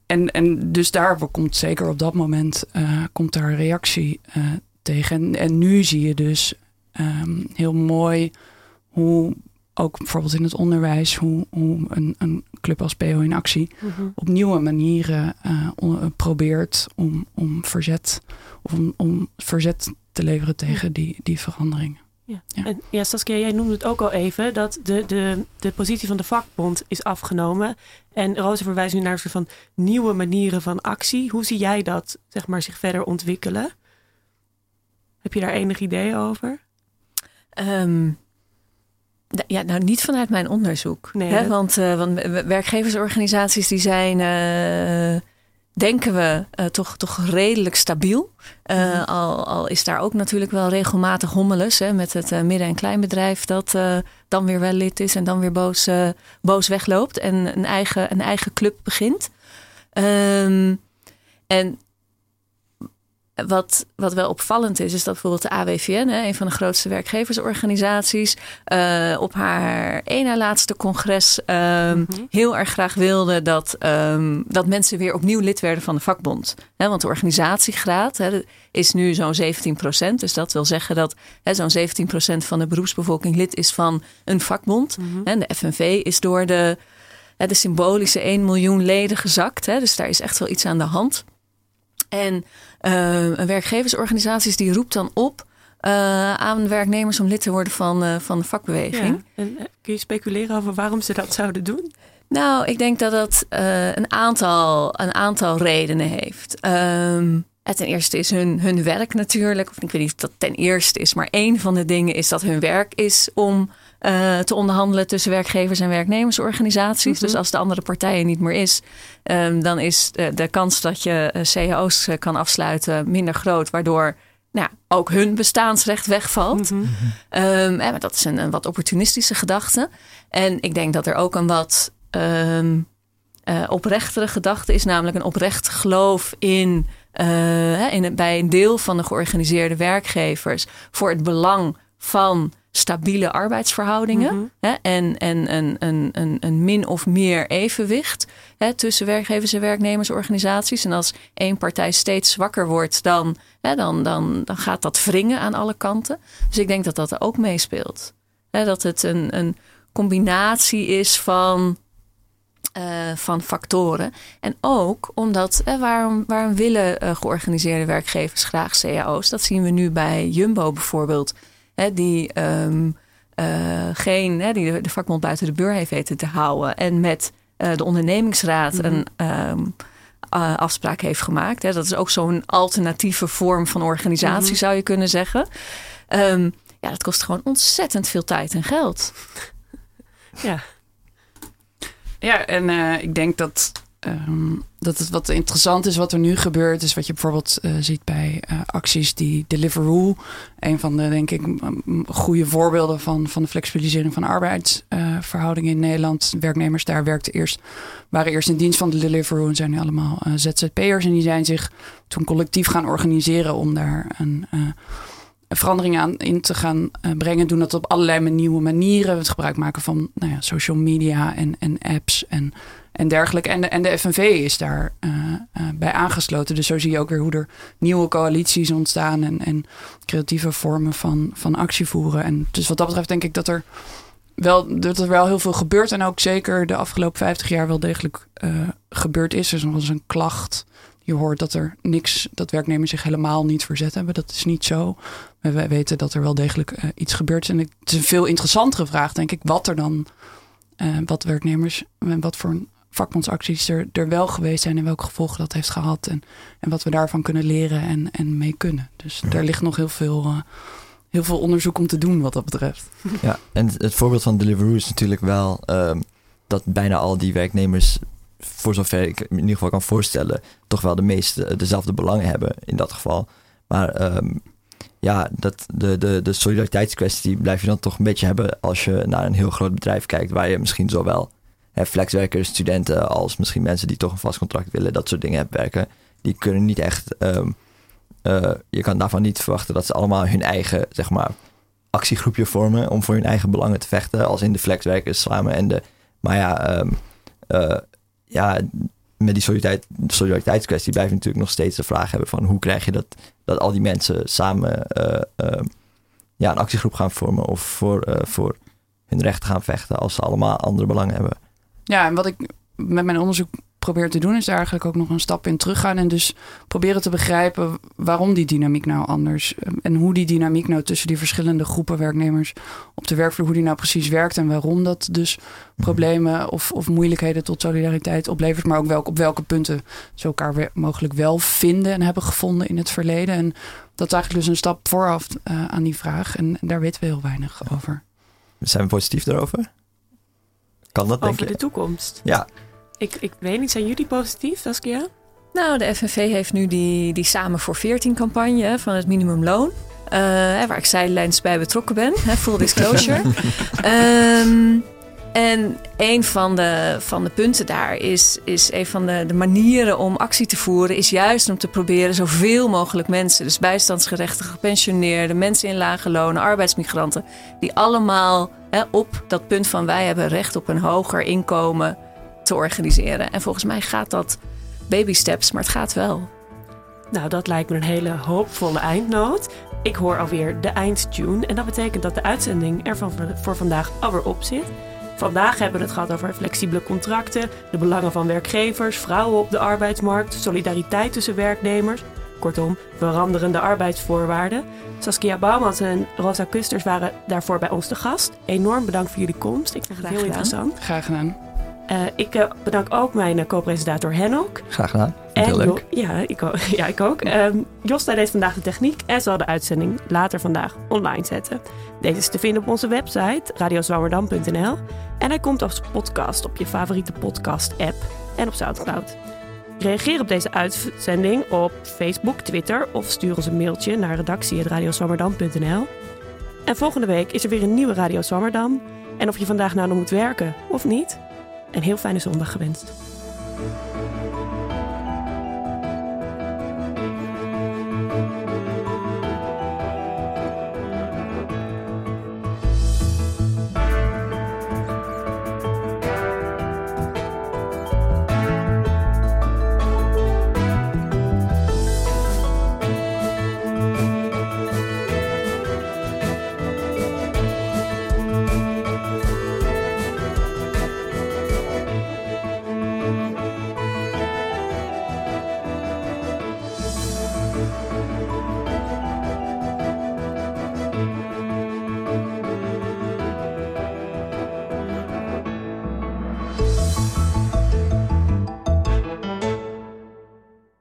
en, en dus daar komt zeker op dat moment uh, komt daar reactie uh, tegen. En, en, nu zie je dus um, heel mooi hoe ook bijvoorbeeld in het onderwijs, hoe, hoe een, een, club als PO in actie mm-hmm. op nieuwe manieren uh, probeert om, om verzet of om, om verzet te leveren tegen die, die veranderingen.
Ja. Ja. En, ja, Saskia, jij noemde het ook al even dat de, de, de positie van de vakbond is afgenomen. En Roze verwijst nu naar een soort van nieuwe manieren van actie. Hoe zie jij dat zeg maar, zich verder ontwikkelen? Heb je daar enig idee over?
Um, ja, nou niet vanuit mijn onderzoek. Nee, hè? Want, uh, want werkgeversorganisaties die zijn, uh, denken we, uh, toch, toch redelijk stabiel. Mm. al, al is daar ook natuurlijk wel regelmatig hommeles hè, met het midden- en kleinbedrijf dat dan weer wel lid is en dan weer boos, boos wegloopt en een eigen, een eigen club begint. Um, en wat, wat wel opvallend is, is dat bijvoorbeeld de AWVN, hè, een van de grootste werkgeversorganisaties, uh, op haar ene laatste congres um, heel erg graag wilde dat, um, dat mensen weer opnieuw lid werden van de vakbond. Want de organisatiegraad is nu zo'n 17 procent. Dus dat wil zeggen dat zo'n 17 procent van de beroepsbevolking lid is van een vakbond. Mm -hmm. En de FNV is door de, de symbolische 1 miljoen leden gezakt. Dus daar is echt wel iets aan de hand. En uh, werkgeversorganisaties die roept dan op uh, aan werknemers om lid te worden van, uh, van de vakbeweging.
Ja. En kun je speculeren over waarom ze dat zouden doen?
Nou, ik denk dat dat een, aantal, een aantal redenen heeft. Um, ten eerste is hun, hun werk natuurlijk. Of ik weet niet of dat ten eerste is, maar één van de dingen is dat hun werk is om uh, te onderhandelen tussen werkgevers en werknemersorganisaties. Mm -hmm. Dus als de andere partijen niet meer is, um, dan is de, de, kans dat je uh, cao's kan afsluiten minder groot, waardoor nou, ook hun bestaansrecht wegvalt. Mm -hmm. um, maar dat is een, een, wat opportunistische gedachte. En ik denk dat er ook een wat um, uh, oprechtere gedachte is, namelijk een oprecht geloof in, in bij een deel van de georganiseerde werkgevers voor het belang van stabiele arbeidsverhoudingen mm -hmm. hè, en, en een, een, een, een min of meer evenwicht hè, tussen werkgevers en werknemersorganisaties. En als één partij steeds zwakker wordt, dan, hè, dan, dan, dan gaat dat wringen aan alle kanten. Dus ik denk dat dat er ook meespeelt. Hè, dat het een, een combinatie is van. Uh, van factoren. En ook omdat, eh, waarom, waarom willen uh, georganiseerde werkgevers graag cao's? Dat zien we nu bij Jumbo bijvoorbeeld hè, die, um, uh, geen, hè, die de vakbond buiten de beur heeft weten te houden. En met uh, de ondernemingsraad mm -hmm. een um, uh, afspraak heeft gemaakt. Hè. Dat is ook zo'n alternatieve vorm van organisatie, mm -hmm. zou je kunnen zeggen. Um, ja, dat kost gewoon ontzettend veel tijd en geld.
ja. Ja, en ik denk dat Um, dat het wat interessant is wat er nu gebeurt, is wat je bijvoorbeeld uh, ziet bij uh, acties die Deliveroo, een van de denk ik goede voorbeelden van, van de flexibilisering van arbeidsverhoudingen in Nederland. Werknemers daar werkten eerst, waren eerst in dienst van de Deliveroo en zijn nu allemaal ZZP'ers en die zijn zich toen collectief gaan organiseren om daar een verandering aan in te gaan brengen. Doen dat op allerlei nieuwe manieren. Het gebruik maken van nou ja, social media en, en apps en, en dergelijke. En de, en de FNV is daar uh, uh, bij aangesloten. Dus zo zie je ook weer hoe er nieuwe coalities ontstaan en, en creatieve vormen van, van actie voeren. En dus wat dat betreft denk ik dat er wel, dat er wel heel veel gebeurt. En ook zeker de afgelopen 50 jaar wel degelijk gebeurd is. Er is nog eens een klacht je hoort dat er niks, dat werknemers zich helemaal niet verzet hebben. Dat is niet zo. We weten dat er wel degelijk iets gebeurt. En het is een veel interessantere vraag, denk ik, wat er dan, wat werknemers en wat voor vakbondsacties er, er wel geweest zijn en welke gevolgen dat heeft gehad. En, en wat we daarvan kunnen leren en, en mee kunnen. Dus daar ligt nog heel veel, uh, heel veel onderzoek om te doen wat dat betreft. <laughs>
Ja, en het voorbeeld van Deliveroo is natuurlijk wel um, dat bijna al die werknemers voor zover ik in ieder geval kan voorstellen, toch wel de meeste dezelfde belangen hebben in dat geval. Maar um, ja, dat, de, de, de solidariteitskwestie blijf je dan toch een beetje hebben als je naar een heel groot bedrijf kijkt, waar je misschien zowel flexwerkers, studenten, als misschien mensen die toch een vast contract willen, dat soort dingen hebben werken. Die kunnen niet echt. Um, uh, je kan daarvan niet verwachten dat ze allemaal hun eigen, zeg maar, actiegroepje vormen om voor hun eigen belangen te vechten, als in de flexwerkers samen en de. Maar ja, um, uh, ja, met die solidariteit, solidariteitskwestie blijf je natuurlijk nog steeds de vraag hebben van hoe krijg je dat, dat al die mensen samen uh, uh, ja, een actiegroep gaan vormen of voor, voor hun recht gaan vechten als ze allemaal andere belangen hebben.
Ja, en wat ik met mijn onderzoek probeer te doen, is daar eigenlijk ook nog een stap in teruggaan. En dus proberen te begrijpen waarom die dynamiek nou anders. En hoe die dynamiek nou tussen die verschillende groepen werknemers op de werkvloer, hoe die nou precies werkt en waarom dat dus problemen of, of moeilijkheden tot solidariteit oplevert. Maar ook welk, op welke punten ze elkaar mogelijk wel vinden en hebben gevonden in het verleden. En dat is eigenlijk dus een stap vooraf uh, aan die vraag. En, en, daar weten we heel weinig over.
Zijn we positief daarover? Kan dat, denk
Over de toekomst?
Ja.
Ik, ik weet niet, zijn jullie positief, Saskia?
Nou, de FNV heeft nu die, die Samen voor 14 campagne van het minimumloon. Uh, waar ik zijlijns bij betrokken ben, hè, full disclosure. um, <laughs> En een van de, van de punten daar is, is een van de, de manieren om actie te voeren, is juist om te proberen zoveel mogelijk mensen, dus bijstandsgerechtigden, gepensioneerden, mensen in lage lonen, arbeidsmigranten, die allemaal hè, op dat punt van wij hebben recht op een hoger inkomen te organiseren. En volgens mij gaat dat baby steps, maar het gaat wel.
Nou, dat lijkt me een hele hoopvolle eindnoot. Ik hoor alweer de eindtune en dat betekent dat de uitzending er van, voor vandaag alweer op zit. Vandaag hebben we het gehad over flexibele contracten, de belangen van werkgevers, vrouwen op de arbeidsmarkt, solidariteit tussen werknemers. Kortom, veranderende arbeidsvoorwaarden. Saskia Bouwmans en Rosa Kusters waren daarvoor bij ons te gast. Enorm bedankt voor jullie komst. Ik vond het heel interessant.
Graag gedaan.
Uh, ik uh, bedank ook mijn uh, co-presentator Henok.
Graag gedaan. Heel leuk.
ja, ik ook. <laughs> Ja, ik ook. Um, Josta deed vandaag de techniek en zal de uitzending later vandaag online zetten. Deze is te vinden op onze website radiozwammerdam.nl en hij komt als podcast op je favoriete podcast-app en op Soundcloud. Reageer op deze uitzending op Facebook, Twitter of stuur ons een mailtje naar redactie.radiozwammerdam.nl. En volgende week is er weer een nieuwe Radio Zwammerdam. En of je vandaag nou nog moet werken of niet, een heel fijne zondag gewenst.